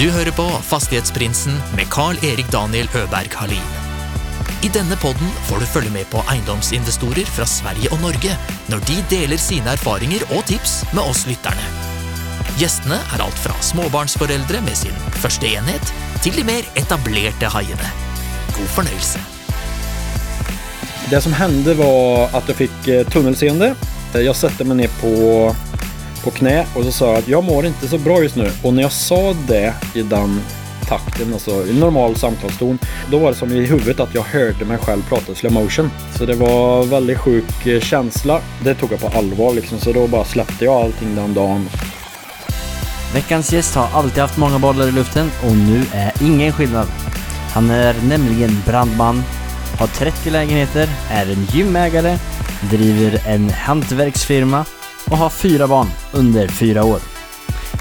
Du hører på Fastighetsprinsen med Carl-Erik Daniel Øberg Halin. I denne podden får du følge med på eiendomsinvestorer fra Sverige og Norge når de deler sine erfaringer og tips med oss lytterne. Gjestene er alt fra småbarnsforeldre med sin første enhet, til de mer etablerte haiene. God fornøyelse. Det som hände var att jag fick eh, tunnelseende. Jag satte mig ner på, på knä och så sa jag att jag mår inte så bra just nu. Och när jag sa det i den takten, alltså i normal samtalston, då var det som i huvudet att jag hörde mig själv prata slow motion. Så det var väldigt sjuk eh, känsla. Det tog jag på allvar liksom, så då bara släppte jag allting den dagen. Veckans gäst har alltid haft många bollar i luften och nu är ingen skillnad. Han är nämligen brandman, har 30 lägenheter, är en gymägare, driver en hantverksfirma och har fyra barn under fyra år.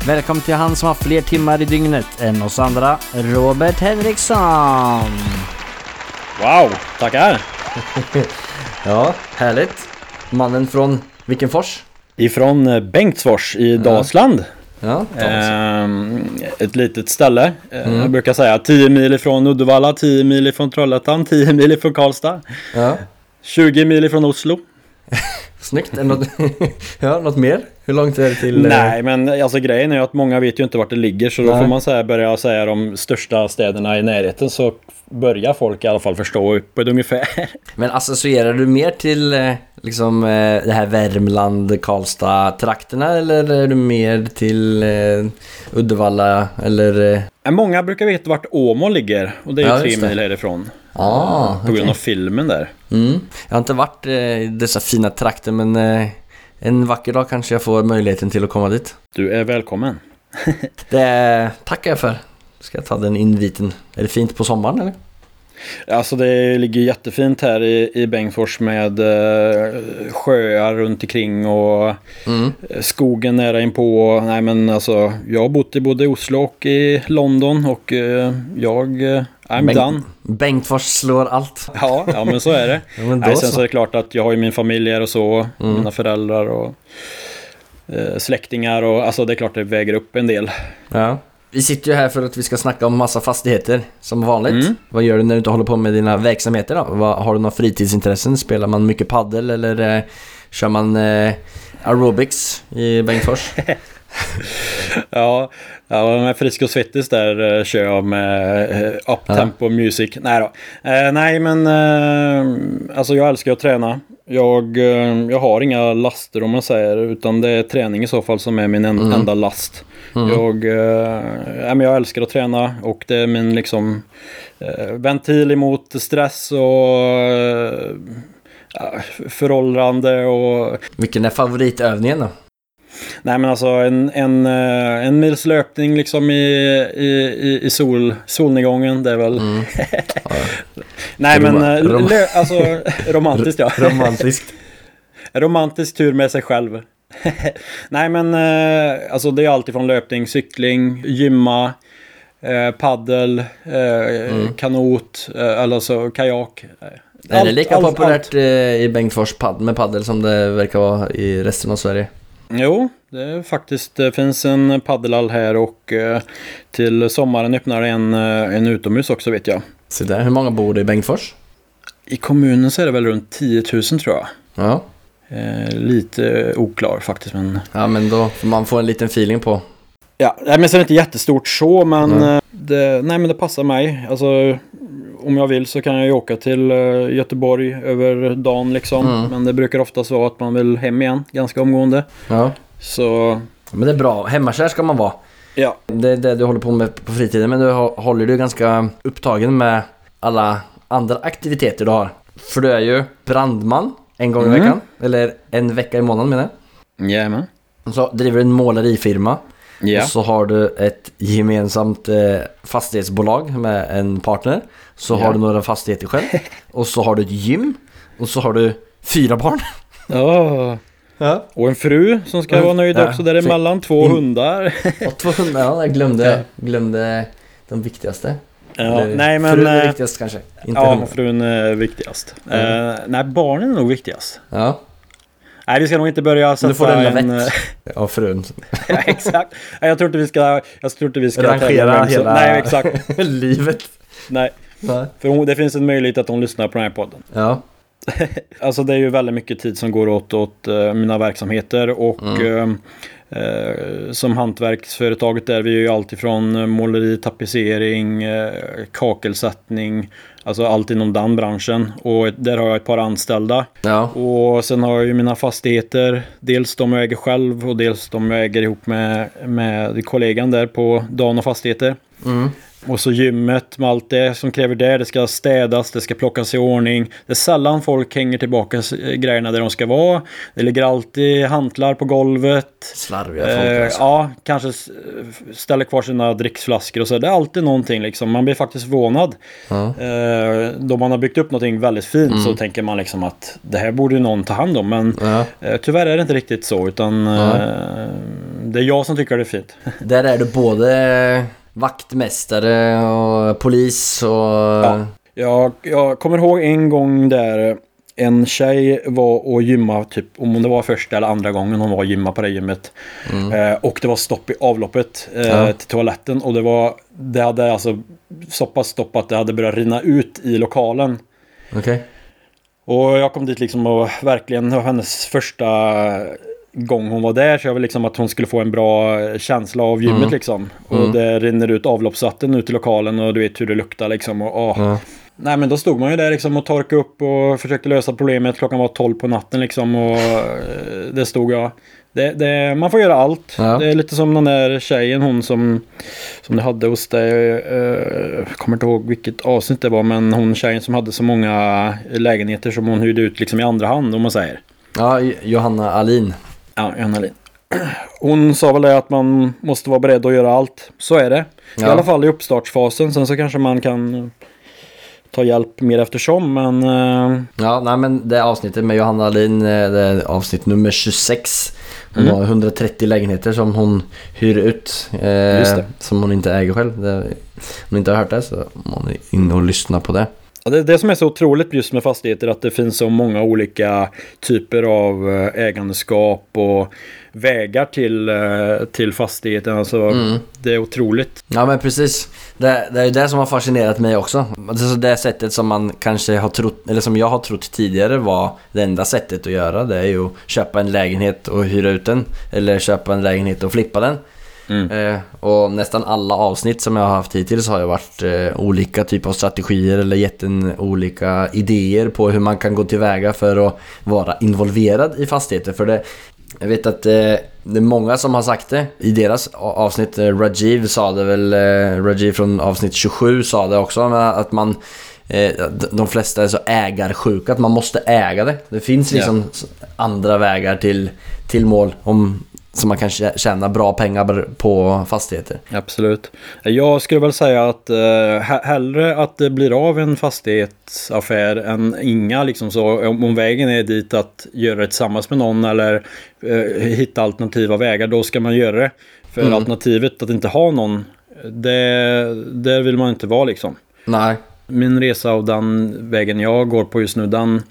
Välkommen till han som har fler timmar i dygnet än oss andra, Robert Henriksson! Wow, tackar! Ja, härligt. Mannen från vilken fors? Ifrån eh, Bengtsfors i Dalsland. Ja, Ehm, ett litet ställe. Eh, Mm. Jag brukar säga 10 mil ifrån Uddevalla, 10 mil ifrån Trollhättan, 10 mil ifrån Karlstad, ja. 20 mil ifrån Oslo. Snyggt. Något, ja, något mer? Hur långt är det till... eh, Nej, men alltså grejen är ju att många vet ju inte vart det ligger så då Nej. får man säga, börja säga de största städerna i närheten så börjar folk i alla fall förstå på ett ungefär. Men associerar du mer till eh, liksom eh, det här Värmland, Karlstad-trakterna eller är du mer till eh, Uddevalla eller... Många brukar veta vart Åmål ligger och det är ju Ja, tre mil härifrån. Ah, På grund okej. av filmen där. mm. Jag har inte varit i dessa fina trakter men en vacker dag kanske jag får möjligheten till att komma dit. Du är välkommen. Det tackar jag för. Ska jag ta den inviten. Är det fint på sommaren eller? Alltså det ligger jättefint här i, i Bengtsfors med eh, sjöar runt omkring och Mm. eh, skogen nära inpå. Nej men alltså jag har bott i både Oslo och i London och eh, jag, eh, I'm Bengt- done. Bengtfors slår allt. Ja, ja men så är det. Ja, Nej, sen så så. är det klart att jag har ju min familj här och så, Mm. mina föräldrar och eh, släktingar och alltså det är klart det väger upp en del. Ja. Vi sitter ju här för att vi ska snacka om massa fastigheter som vanligt. Mm. Vad gör du när du inte håller på med dina verksamheter då? Vad, har du några fritidsintressen? Spelar man mycket paddel eller eh, kör man eh, aerobics i Bengtsfors? Ja, ja med Frisk och Svettis där eh, kör jag med eh, up-tempo music. Nej då. Eh, nej men eh, alltså jag älskar att träna. Jag, jag har inga laster om man säger utan det är träning i så fall som är min en, Mm. enda last. Mm. Jag, eh, ja, men jag älskar att träna och det är min liksom ventil emot stress och ja, föråldrande och Vilken är favoritövningen då? Nej men alltså en, en, eh, en mils löpning liksom i, i, i, sol, solnedgången det är väl... Mm. Nej men Roma- eh, rom- lö, alltså romantiskt ja. Romantiskt. Romantisk tur med sig själv. Nej men eh, alltså det är alltid från löpning, cykling, gymma, eh, paddel, eh, kanot, eh, eller så kajak. är det lika allt- populärt eh, i Bengtsfors pad med paddel som det verkar vara i resten av Sverige? Jo, det är faktiskt det finns en paddelhall här och eh, till sommaren öppnar en, eh, en utomhus också vet jag. Så där, hur många bor det i Bengtsfors? I kommunen så är det väl runt 10 000 tror jag. Ja. Eh, lite oklar faktiskt men... ja, men då får man få en liten feeling på. Ja, nej, men så är det inte jättestort så men, eh, det, nej, men det passar mig. Alltså, om jag vill så kan jag ju åka till eh, Göteborg över dagen liksom. Mm. Men det brukar oftast vara att man vill hem igen ganska omgående. Ja. Så Men det är bra, hemmakär ska man vara. ja, Det är det du håller på med på fritiden, men du håller du ganska upptagen med alla andra aktiviteter du har. För du är ju brandman en gång i Mm. veckan, eller en vecka i månaden menar jag. jajamän. Så driver du en målerifirma. Ja. Och så har du ett gemensamt eh, fastighetsbolag med en partner. Så Ja. har du några fastigheter själv. Och så har du ett gym. Och så har du fyra barn. Ja. Ja. Och en fru som ska Ja. vara nöjd Ja. också däremellan. Två Mm. hundar. Och 200, ja jag glömde, glömde de viktigaste. Ja, nej men... Frun är eh, viktigast kanske. Inte Ja, hundar. frun är viktigast. Mm. Eh, nej, barnen är nog viktigast. Ja. Nej, vi ska nog inte börja sätta Du får en en... lavett av frun. ja, exakt. Nej, jag tror inte vi ska... Jag tror inte vi ska Rangera hela- Nej, exakt. Livet. Nej. Nej. För hon, det finns en möjlighet att hon lyssnar på den här podden. Ja. Alltså det är ju väldigt mycket tid som går åt åt eh, mina verksamheter och Mm. Eh, som hantverksföretaget där vi är ju allt ifrån eh, måleri, tapetsering, eh, kakelsättning, alltså allt inom den branschen. Och där har jag ett par anställda. Ja. Och sen har jag ju mina fastigheter, dels de jag äger själv och dels de jag äger ihop med, med kollegan där på Dan och Fastigheter. Mm. Och så gymmet med allt det som kräver det. Det ska städas, det ska plockas i ordning. Det är sällan folk hänger tillbaka grejerna där de ska vara. Det ligger alltid hantlar på golvet. Slarviga folk Eh, alltså. ja, kanske ställer kvar sina dricksflaskor och så. Det är alltid någonting liksom. Man blir faktiskt förvånad. Eh, då man har byggt upp någonting väldigt fint Mm. så tänker man liksom att det här borde någon ta hand om. Men eh, tyvärr är det inte riktigt så. Utan eh, det är jag som tycker det är fint. Där är du både vaktmästare och polis och... Ja. Jag, jag kommer ihåg en gång där en tjej var och gymma, typ om det var första eller andra gången hon var och gymma på det gymmet. Eh, och det var stopp i avloppet eh, Ja. till toaletten. Och det var, det hade alltså så pass stopp att det hade börjat rinna ut i lokalen. Okej. Och jag kom dit liksom och verkligen, det var hennes första gång hon var där. Så jag ville liksom att hon skulle få en bra känsla av gymmet Mm. liksom. Och Mm. det rinner ut avloppsvatten ut i lokalen och du vet hur det luktar liksom. Och. Ja. Nej men då stod man ju där liksom och torkade upp och försökte lösa problemet. Klockan var 12 på natten liksom och eh, det stod jag. Det, det, man får göra allt. Ja. Det är lite som den där tjejen hon som, som du hade hos dig. Eh, Jag kommer inte ihåg vilket avsnitt det var men hon tjejen som hade så många lägenheter som hon hyrde ut liksom i andra hand om man säger. Ja, Johanna Alin. Ja, Johanna Lind. Hon sa väl det att man måste vara beredd att göra allt. Så är det. I Ja. alla fall i uppstartsfasen. Sen så kanske man kan ta hjälp mer eftersom. Men eh, Ja, nej men det avsnittet med Johanna Alin, eh, det är avsnitt nummer 26. Hon Mm. har 130 lägenheter som hon hyr ut. Eh. Som hon inte äger själv. Det, om ni inte har hört det så må ni in och lyssna på det. Det, det som är så otroligt just med fastigheter är att det finns så många olika typer av eh, ägandeskap och vägar till, eh, till fastigheten. Alltså, Mm. Det är otroligt. Ja men precis. Det, det är det som har fascinerat mig också. Alltså det sättet som man kanske har trott, eller som jag har trott tidigare var det enda sättet att göra. Det är ju att köpa en lägenhet och hyra ut den. Eller köpa en lägenhet och flippa den. Mm. Eh, och nästan alla avsnitt som jag har haft hittills har ju varit eh, olika typer av strategier eller gett en olika idéer på hur man kan gå tillväga för att vara involverad i fastigheter. För det, jag vet att eh, det är många som har sagt det i deras avsnitt. Eh, Rajiv sa det väl, eh, Rajiv från avsnitt 27 sa det också, att man eh, de flesta är så ägarsjuka att man måste äga det. Det finns liksom s- andra vägar till, till mål om, som man kan tjä- tjäna bra pengar på fastigheter. Absolut. Jag skulle väl säga att eh, he- hellre att det blir av en fastighetsaffär än inga. Liksom så, om, om vägen är dit att göra det tillsammans med någon eller eh, hitta alternativa vägar, då ska man göra det. För Mm. alternativet att inte ha någon, det, det vill man inte vara liksom. Nej. Min resa och den vägen jag går på just nu, den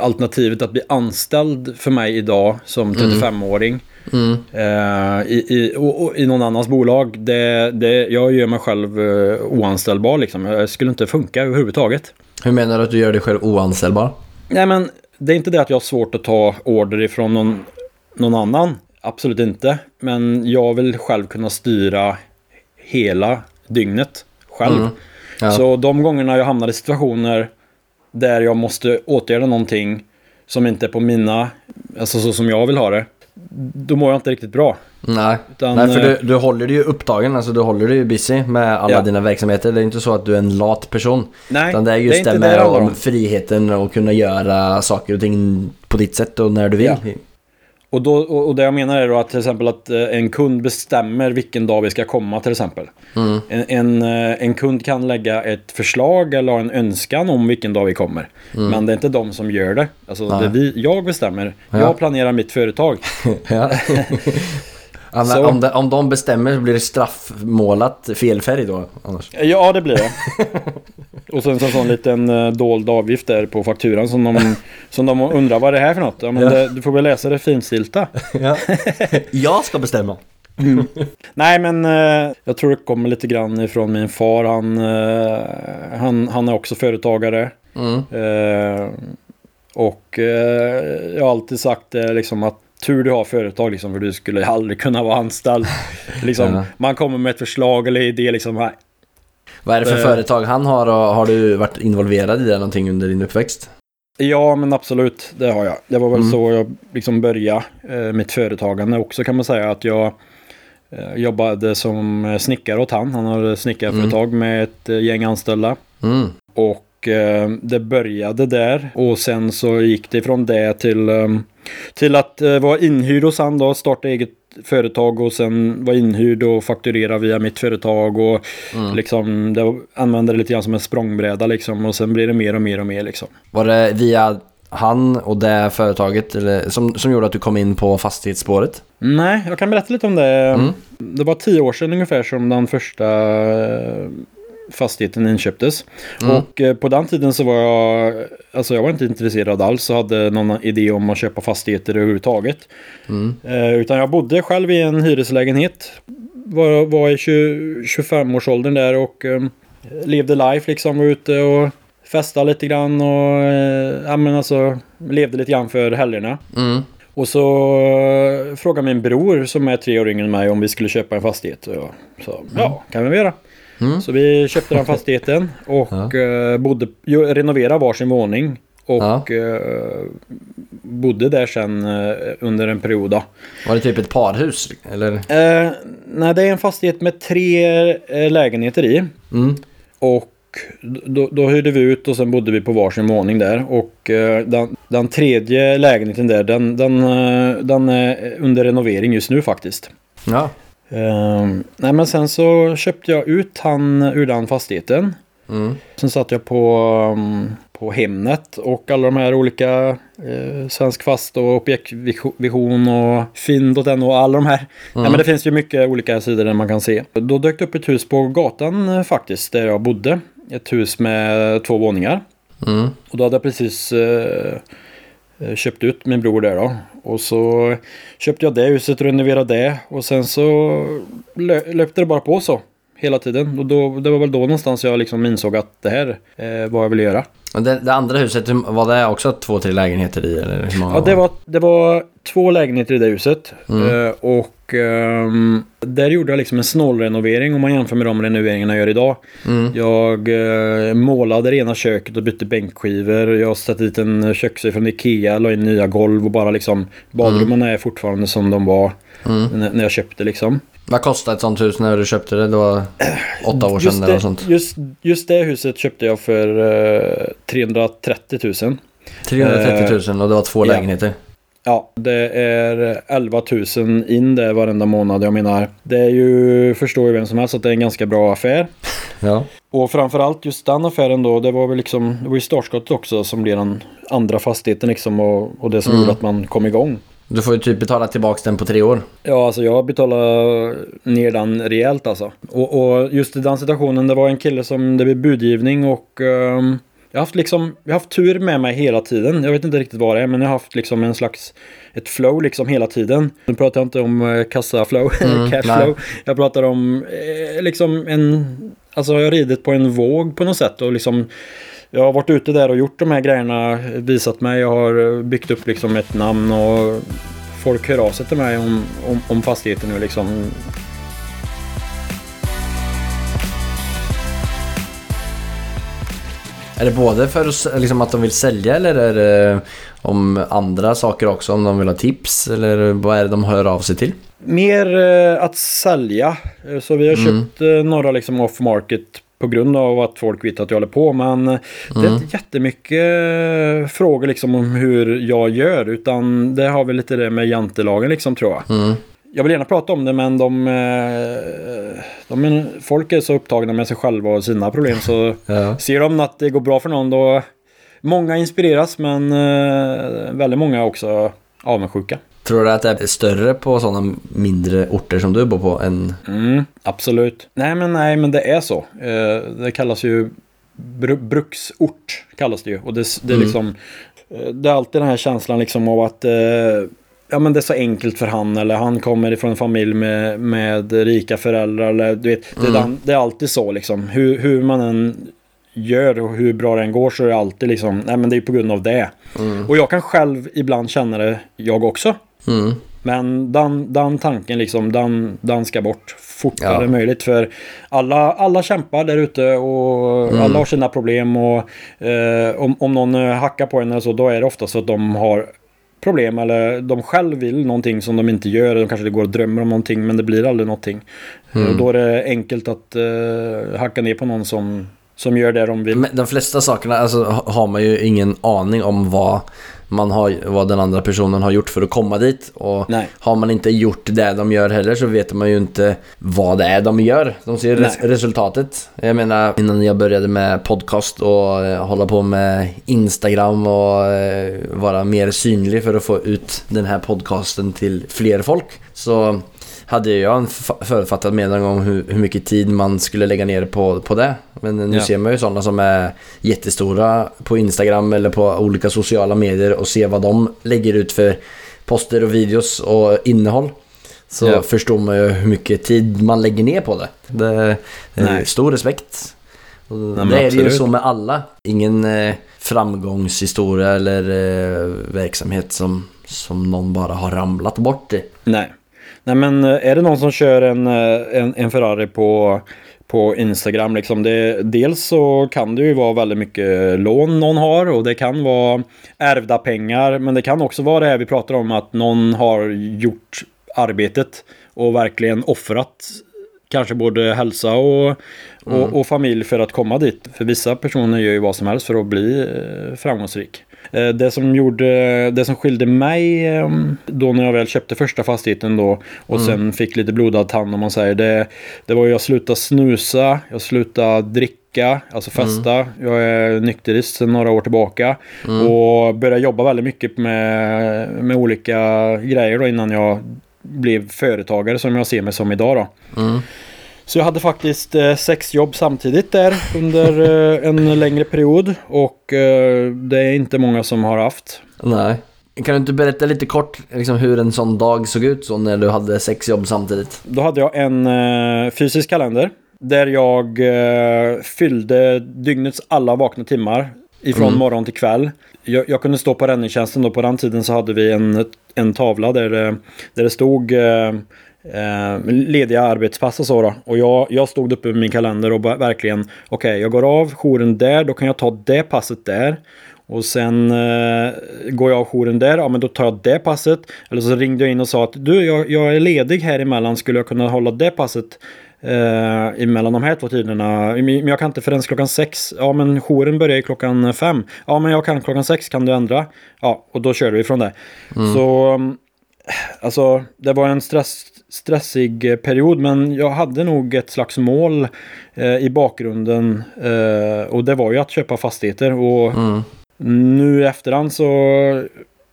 alternativet att bli anställd för mig idag som 35-åring Mm. eh, i, i, och, och, i någon annans bolag, det, det, jag gör mig själv eh, oanställbar liksom. Jag skulle inte funka överhuvudtaget. Hur menar du att du gör dig själv oanställbar? Nej men det är inte det att jag har svårt att ta order ifrån någon, någon annan. Absolut inte. Men jag vill själv kunna styra hela dygnet själv. Mm. Ja. Så de gångerna jag hamnar i situationer där jag måste åtgärda någonting som inte är på mina, alltså så som jag vill ha det. Då mår jag inte riktigt bra. Nej. Utan, Nej, för eh, du, du håller dig ju upptagen, alltså du håller dig ju busy med alla Ja. dina verksamheter. Det är inte så att du är en lat person. Nej, Utan det är just det det det med friheten och kunna göra saker och ting på ditt sätt och när du vill. Ja. Och, då, och, det jag menar är då att till exempel att eh, en kund bestämmer vilken dag vi ska komma till exempel. Mm. En, en, eh, en kund kan lägga ett förslag eller en önskan om vilken dag vi kommer. Men det är inte de som gör det. Alltså Mm. Det vi, jag bestämmer. Ja. Jag planerar mitt företag. Så. om, de, om de bestämmer så blir det straffmålat fel färg då annars. Ja, det blir det. Och sen så en sån liten eh, dold avgift där på fakturan som de, som de undrar vad det här är för något. Ja, men Ja. det, du får väl läsa det finstilta. Ja. Jag ska bestämma. Nej men eh, jag tror det kommer lite grann ifrån min far. Han, eh, han, han är också företagare. Mm. Eh, och jag har alltid sagt det liksom att tur du har företag liksom för du skulle aldrig kunna vara anställd. liksom. Man kommer med ett förslag eller idé liksom. Vad är det för Eh. företag han har och har du varit involverad i det någonting under din uppväxt? Ja men absolut, det har jag. Det var väl Mm. så jag liksom började eh, mitt företagande också kan man säga att jag eh, jobbade som snickare åt han. Han hade snickarföretag med ett eh, gäng anställda. Mm. Och eh, det började där och sen så gick det från det till, eh, till att vara inhyrd hos han då, starta eget företag och sen vara inhyrd och fakturera via mitt företag och Mm. liksom det, använde det lite grann som en språngbräda liksom och sen blir det mer och mer och mer liksom. Var det via han och det företaget eller, som, som gjorde att du kom in på fastighetsspåret? Nej, jag kan berätta lite om det. Mm. Det var tio år sedan ungefär som den första fastigheten inköptes. Mm. Och eh, på den tiden så var jag, alltså jag var inte intresserad alls och hade någon idé om att köpa fastigheter överhuvudtaget. Mm. Eh, utan jag bodde själv i en hyreslägenhet. Var, var i 20, 25-årsåldern där och eh, levde life liksom. Var ute och festade lite grann och eh, ja, men alltså, levde lite grann för helgerna. Mm. Och så eh, frågade min bror som är tre år yngre än mig om vi skulle köpa en fastighet. Och jag sa ja, kan vi göra. Mm. Så vi köpte den fastigheten och Ja. eh, bodde, renoverade varsin våning. Och Ja. eh, bodde där sen eh, under en period. Då. Var det typ ett parhus? Eller? Eh, nej, det är en fastighet med tre lägenheter i. Mm. Och då, då hyrde vi ut och sen bodde vi på varsin våning där. Och den, den tredje lägenheten där, den, den, den är under renovering just nu faktiskt. Ja. Eh, nej men sen så köpte jag ut han ur den fastigheten. Mm. Sen satt jag på, um, på Hemnet och alla de här olika eh, Svensk Fast och Objektvision och Finn.no och alla de här. Ja, men det finns ju mycket olika sidor där man kan se. Då dök det upp ett hus på gatan eh, faktiskt där jag bodde. Ett hus med två våningar. Mm. Och då hade jag precis eh, Eh, köpte ut min bror där då. Och så köpte jag det huset renoverade det. Och sen så löpte det bara på så. Hela tiden. Och då, det var väl då någonstans jag liksom insåg att det här eh, vad jag ville göra. Och det, det andra huset, var det också två, tre lägenheter i? Eller hur många Ja, det var, det var två lägenheter i det huset. Eh, och ehm, där gjorde jag liksom en snålrenovering om man jämför med de renoveringarna jag gör idag. Mm. Jag eh, målade det ena köket och bytte bänkskivor. Jag satte dit en köksö från Ikea, la in nya golv och bara liksom badrummen är fortfarande som de var när, när jag köpte liksom. Vad kostade ett sånt hus när du köpte det? Det var åtta år sedan Just eller det, något sånt. just, just det huset köpte jag för eh, 330 000. 330 000 och det var två ja. lägenheter. Ja, det är 11 000 in där varenda månad. Jag menar, det är ju, förstår ju vem som helst att det är en ganska bra affär. Ja. Och framförallt just den affären då, det var väl liksom, det var ju startskottet också som blev den andra fastigheten liksom och, och det som Mm. gjorde att man kom igång. Du får ju typ betala tillbaka den på tre år. Ja, alltså jag betalade ner den rejält alltså. Och, och just i den situationen, det var en kille som, det blev budgivning och ehm, jag har haft liksom, jag har haft tur med mig hela tiden. Jag vet inte riktigt vad det är, men jag har haft liksom en slags, ett flow liksom hela tiden. Nu pratar jag inte om eh, kassaflow, Mm, cashflow. Jag pratar om eh, liksom en, alltså jag har ridit på en våg på något sätt och liksom jag har varit ute där och gjort de här grejerna, visat mig, jag har byggt upp liksom ett namn och folk hör av sig till mig om, om, om fastigheten nu liksom. Är det både för liksom, att de vill sälja eller är det om andra saker också? Om de vill ha tips eller vad är det de hör av sig till? Mer eh, att sälja. Eh, Så vi har Mm. köpt eh, några liksom off market på grund av att folk vet att jag håller på. Men eh, det är Mm. inte jättemycket frågor liksom om hur jag gör. Utan det har väl lite det med jantelagen liksom tror jag. Mm. Jag vill gärna prata om det men de, eh, de folk är så upptagna med sig själva och sina problem så Ja. ser de att det går bra för någon då Många inspireras men eh, väldigt många är också avundsjuka. Tror du att det är större på sådana mindre orter som du bor på än... Mm, absolut. Nej men nej men det är så. Eh, det kallas ju br bruksort kallas det ju. Och det, det är liksom, eh, det är alltid den här känslan liksom av att eh, ja, men det är så enkelt för han eller han kommer ifrån en familj med, med rika föräldrar. Eller, du vet, det, är, det är alltid så liksom. Hur, hur man än gör och hur bra det än går så är det alltid liksom, nej men det är på grund av det. Och jag kan själv ibland känna det, jag också. Mm. Men den, den tanken liksom, den, den ska bort fortare Ja. möjligt. För alla, alla kämpar där ute och Mm. alla har sina problem. Och eh, om, om någon eh, hackar på en eller så, då är det ofta så att de har problem eller de själv vill någonting som de inte gör. De kanske går och drömmer om någonting men det blir aldrig någonting. Mm. Och då är det enkelt att eh, hacka ner på någon som, som gör det de vill. Men de flesta sakerna alltså, ha- har man ju ingen aning om vad, man har, vad den andra personen har gjort för att komma dit. Och Nej. har man inte gjort det de gör heller så vet man ju inte vad det är de gör. De ser res- resultatet. Jag menar innan jag började med podcast och eh, hålla på med Instagram och eh, vara mer synlig för att få ut den här podcasten till fler folk. Så hade jag en förutfattad mening om hur, hur mycket tid man skulle lägga ner på, på det. Men nu Ja. ser man ju sådana som är jättestora på Instagram eller på olika sociala medier och ser vad de lägger ut för poster och videos och innehåll. Så Ja. förstår man ju hur mycket tid man lägger ner på det. Det är Nej. stor respekt. Och men det är det ju absolut. så med alla. Ingen eh, framgångshistoria eller eh, verksamhet som, som någon bara har ramlat bort i. Nej. Nej men eh, är det någon som kör en, eh, en, en Ferrari på, på Instagram liksom. Det, dels så kan det ju vara väldigt mycket lån någon har och det kan vara ärvda pengar. Men det kan också vara det här vi pratar om att någon har gjort arbetet och verkligen offrat kanske både hälsa och, och, och familj för att komma dit. För vissa personer gör ju vad som helst för att bli eh, framgångsrik. Eh, Det som, gjorde, det som skilde mig eh, då när jag väl köpte första fastigheten då och sen fick lite blodad tand om man säger det. Det var ju jag slutade snusa, jag slutade dricka, alltså festa. Jag är nykterist sedan några år tillbaka. Och började jobba väldigt mycket med, med olika grejer då innan jag blev företagare som jag ser mig som idag då. Så jag hade faktiskt eh, sex jobb samtidigt där under eh, en längre period. Och eh, det är inte många som har haft. Nej. Kan du inte berätta lite kort liksom, hur en sån dag såg ut så när du hade sex jobb samtidigt? Då hade jag en eh, fysisk kalender. Där jag eh, fyllde dygnets alla vakna timmar. Ifrån morgon till kväll. Jag, jag kunde stå på räddningstjänsten då. På den tiden så hade vi en, en tavla där, det- där det stod eh, lediga arbetspass och så då. Och jag, jag stod uppe med min kalender och verkligen okej, jag går av jouren där, då kan jag ta det passet där. Och sen eh, går jag av jouren där, ja men då tar jag det passet. Eller så ringde jag in och sa att du, jag, jag är ledig här emellan, skulle jag kunna hålla det passet eh, emellan de här två tiderna? Men jag kan inte förrän klockan sex. Ja men jouren börjar ju klockan fem. Ja men jag kan klockan sex, kan du ändra? Ja, och då körde vi från det. Så mm, Alltså, det var en stress, stressig eh, period, men jag hade nog ett slags mål eh, i bakgrunden. Eh, och det var ju att köpa fastigheter. Och nu i efterhand så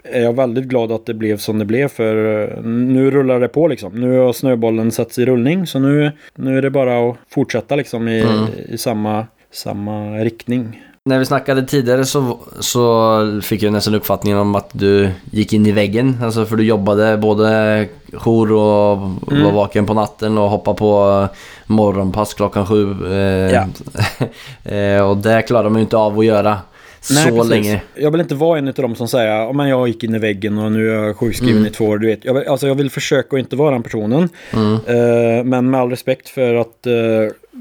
är jag väldigt glad att det blev som det blev. För eh, nu rullar det på liksom. Nu har snöbollen satts i rullning. Så nu, nu är det bara att fortsätta liksom i, i samma, samma riktning. När vi snackade tidigare så, så fick jag nästan uppfattningen om att du gick in i väggen. Alltså för du jobbade både jour och var vaken på natten och hoppade på morgonpass klockan sju. Eh, Ja. eh, och det klarar man ju inte av att göra så precis. länge. Jag vill inte vara en av dem som säger att jag gick in i väggen och nu är jag sjukskriven Mm. i två år. Du vet. Jag, vill, alltså, jag vill försöka att inte vara den personen. Mm. Eh, men med all respekt för, att, eh,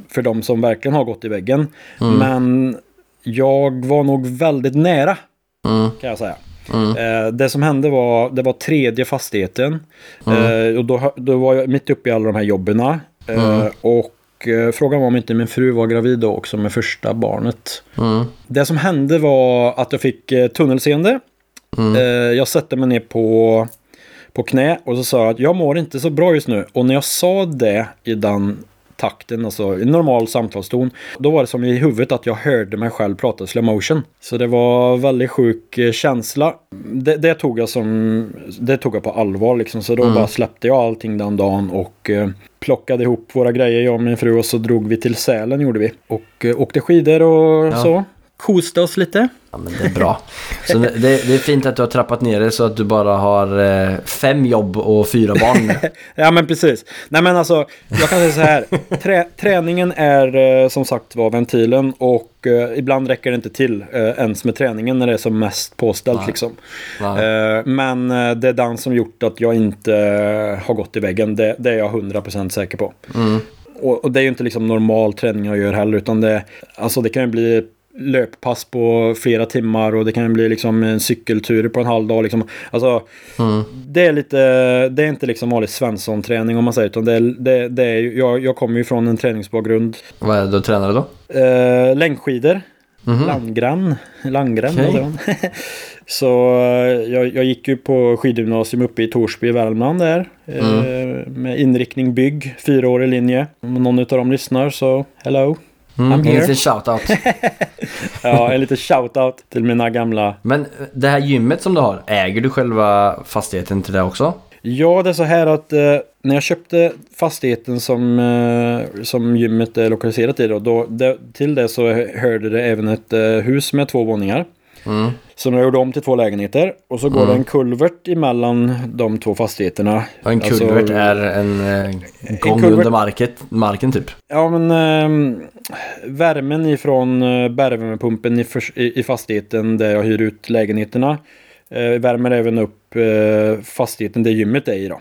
för de som verkligen har gått i väggen. Mm. Men jag var nog väldigt nära Mm. kan jag säga. Eh, det som hände var, det var tredje fastigheten. Eh, och då, då var jag mitt uppe i alla de här jobben. Eh, Och eh, frågan var om inte min fru var gravid då också med första barnet. Mm. Det som hände var att jag fick tunnelseende. Eh, jag satte mig ner på, på knä och så sa jag att jag mår inte så bra just nu. Och när jag sa det i den takten, alltså i normal samtalston. Då var det som i huvudet att jag hörde mig själv prata slow motion. Så det var väldigt sjuk eh, känsla. Det, det tog jag som, det tog jag på allvar liksom. Så då Mm. bara släppte jag allting den dagen och eh, plockade ihop våra grejer, jag och min fru, och så drog vi till Sälen gjorde vi. Och eh, åkte skidor och Ja. så. Koste oss lite. Ja, men det är bra. Så det, det är fint att du har trappat ner det så att du bara har eh, fem jobb och fyra barn nu. Ja men precis. Nej men alltså, jag kan säga så här. Trä, träningen är eh, som sagt var ventilen och eh, ibland räcker det inte till eh, ens med träningen när det är som mest påställt Nej. liksom. Nej. Eh, men eh, det är den som gjort att jag inte har gått i väggen. Det, det är jag 100% säker på. Mm. Och, och det är ju inte liksom normal träning jag gör heller utan det, alltså det kan ju bli löppass på flera timmar och det kan bli liksom en cykeltur på en halv dag. Liksom. Alltså, Mm. det är lite, det är inte liksom vanlig Svensson-träning om man säger utan det är, det, det är jag, jag kommer ju från en träningsbakgrund. Vad är det du tränar då? Eh, längdskidor, Mhm. Landgren, Landgren säger man? Så eh, jag, jag gick ju på skidgymnasium uppe i Torsby i Värmland där. Eh, med inriktning bygg, fyraårig linje. Om någon av dem lyssnar så hello. Mm, I'm en liten shoutout. Ja, en liten shout-out till mina gamla. Men eh, det här gymmet som du har, äger du själva fastigheten till det också? Ja, det är så här att eh, när jag köpte fastigheten som, eh, som gymmet är lokaliserat i då, då det, till det så hörde det även ett eh, hus med två våningar. Mm. Som jag gjorde om till två lägenheter. Och så går det en kulvert emellan de två fastigheterna. En Alltså, kulvert är en eh, gång kulvert- under market, marken typ. Ja men ehm, värmen ifrån uh, bergvärmepumpen i, i, i fastigheten där jag hyr ut lägenheterna eh, värmer även upp eh, fastigheten där gymmet är i då.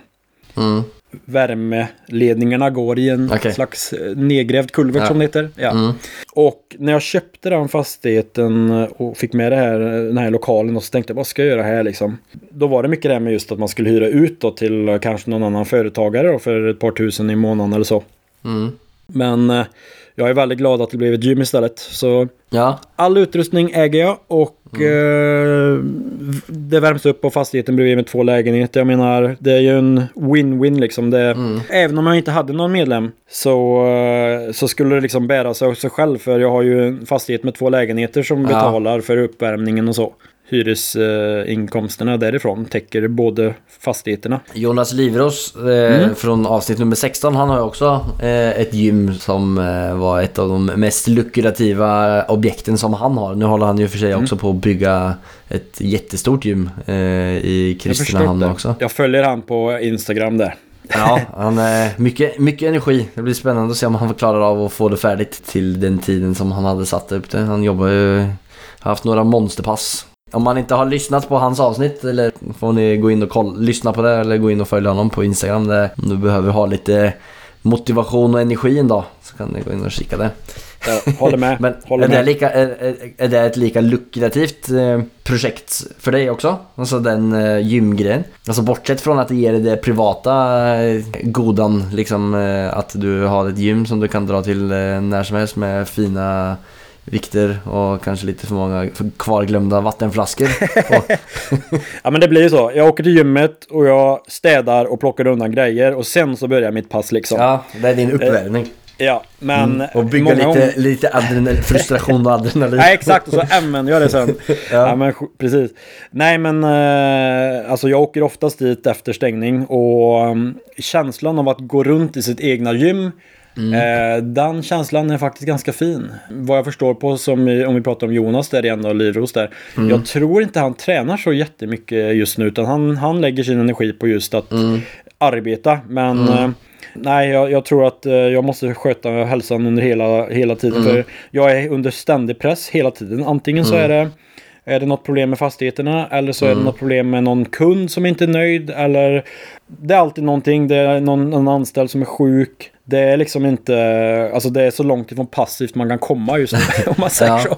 Mm. Värmeledningarna går i en Okej. slags eh, nedgrävd kulvert Ja. som det heter. Ja. Mm. Och när jag köpte den fastigheten och fick med det här, den här lokalen och så tänkte jag vad ska jag göra här liksom. Då var det mycket det här med just att man skulle hyra ut då till kanske någon annan företagare då för ett par tusen i månaden eller så. Mm. Men eh, jag är väldigt glad att det blev ett gym istället. Så Ja, all utrustning äger jag och eh, det värms upp på fastigheten bredvid med två lägenheter. Jag menar, det är ju en win-win liksom. Det, Även om jag inte hade någon medlem så, eh, så skulle det liksom bära sig av sig själv. För jag har ju en fastighet med två lägenheter som Ja. betalar för uppvärmningen och så. Hyresinkomsterna därifrån täcker både fastigheterna. Jonas Livros eh, från avsnitt nummer 16, han har ju också eh, ett gym som eh, var ett av de mest lukrativa objekten som han har. Nu håller han ju för sig också på att bygga ett jättestort gym eh, i Kristinehamn också. Jag följer han på Instagram där. Ja, han är mycket, mycket energi. Det blir spännande att se om han klarar av att få det färdigt till den tiden som han hade satt upp det. Han jobbar ju, har haft några monsterpass. Om man inte har lyssnat på hans avsnitt eller får ni gå in och kolla, lyssna på det eller gå in och följa honom på Instagram. Där, om du behöver ha lite motivation och energi en dag så kan ni gå in och kika det. Jag håller med. Men håller är det, med. lika, är, är, det ett lika lukrativt eh, projekt för dig också? Alltså den eh, gymgrejen? Alltså bortsett från att det ger dig det privata eh, godan, liksom att du har ett gym som du kan dra till när som helst med fina vikter och kanske lite för många kvarglömda vattenflaskor. Ja men det blir ju så. Jag åker till gymmet och jag städar och plockar undan grejer och sen så börjar mitt pass liksom. Ja, ja, det är din uppvärmning. men... Mm. Och bygga lite, gånger- lite adrenalin, frustration och adrenalin. Nej exakt, och så använder jag det sen. ja. men sj- precis. Nej men eh, alltså jag åker oftast dit efter stängning och um, känslan av att gå runt i sitt egna gym Eh, den känslan är faktiskt ganska fin. Vad jag förstår på, som om vi pratar om Jonas där igen och Livros där. Jag tror inte han tränar så jättemycket just nu utan han, han lägger sin energi på just att arbeta. Men eh, nej, jag, jag tror att eh, jag måste sköta hälsan under hela, hela tiden. För jag är under ständig press hela tiden. Antingen så är det är det något problem med fastigheterna eller så är det något problem med någon kund som inte är nöjd eller det är alltid någonting. Det är någon, någon anställd som är sjuk. Det är liksom inte, alltså det är så långt ifrån passivt man kan komma just nu om man säger Ja. så.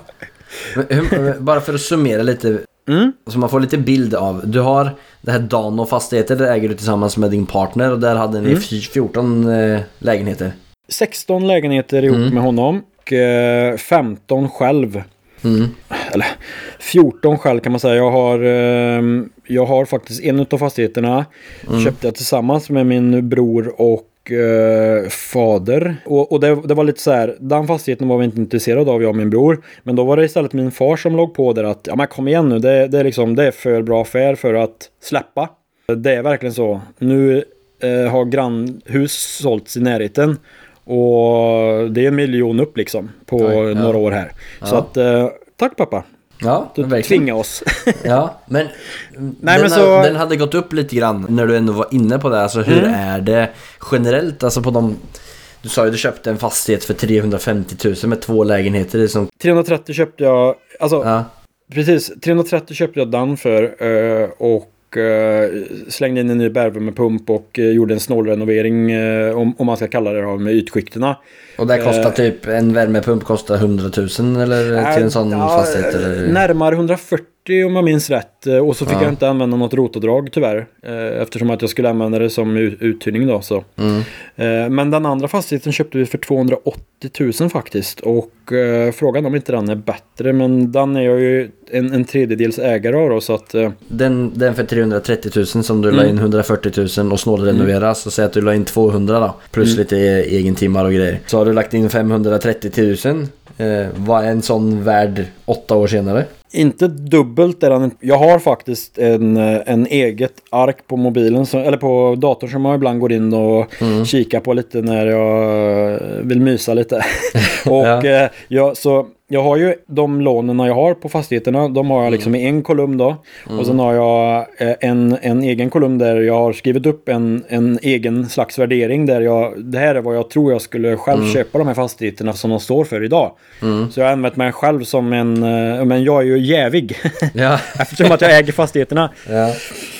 Hur, bara för att summera lite, Mm. så man får lite bild av. Du har det här Dano Fastigheter, det äger du tillsammans med din partner och där hade ni Mm. fy- 14 eh, lägenheter. 16 lägenheter ihop Mm. med honom och eh, 15 själv. Mm. Eller 14 själv kan man säga. Jag har, eh, jag har faktiskt en av fastigheterna. Mm. Köpte jag tillsammans med min bror och eh, fader. Och, och det, det var lite så här, den fastigheten var vi inte intresserade av, jag och min bror. Men då var det istället min far som låg på där att, ja men kom igen nu, det, det, är, liksom, det är för bra affär för att släppa. Det är verkligen så. Nu eh, har grannhus sålts i närheten. Och det är en miljon upp liksom på Oj, ja. några år här. Så Ja. att, eh, tack pappa. Ja, Du verkligen. tvinga oss. Ja, men, Nej, den, men så- har- den hade gått upp lite grann när du ändå var inne på det. Alltså hur Mm. är det generellt? Alltså på de... Du sa ju du köpte en fastighet för 350 000 med två lägenheter. Det är som, 330 köpte jag, alltså ja, Precis, 330 köpte jag den för eh, och eh, slängde in en ny bergvärmepump och eh, gjorde en snålrenovering eh, om, om man ska kalla det då, med ytskikterna. och det kostar typ, en värmepump kostar 100 000 eller till en sån Ja, fastighet? Eller? Närmare 140 om jag minns rätt. Eh, Och så fick Ja. jag inte använda något rotavdrag tyvärr. eh, Eftersom att jag skulle använda det som uthyrning då. Så. Mm. Eh, Men den andra fastigheten köpte vi för 280 000 faktiskt. Och frågan om inte den är bättre. Men den är jag ju en, en tredjedels ägare av då. Så att Den, den för 330 000 som du la Mm. in 140 000 och snålrenovera så säg att du la in 200 då. Plus Mm. lite e- egentimmar och grejer. Så har du lagt in 530 000. Eh, vad är en sån värd åtta år senare? Inte dubbelt är inte. Jag har faktiskt en, eh, en eget ark på mobilen, som, eller på datorn som jag ibland går in och kikar på lite när jag eh, vill mysa lite. och Ja. eh, jag, så jag har ju de lånen jag har på fastigheterna, de har jag liksom i en kolumn då. Och sen har jag eh, en, en egen kolumn där jag har skrivit upp en, en egen slags värdering där jag, det här är vad jag tror jag skulle själv köpa de här fastigheterna som de står för idag. Så jag har använt mig själv som en, eh, men jag är ju jävig. Ja. Eftersom att jag äger fastigheterna. ja.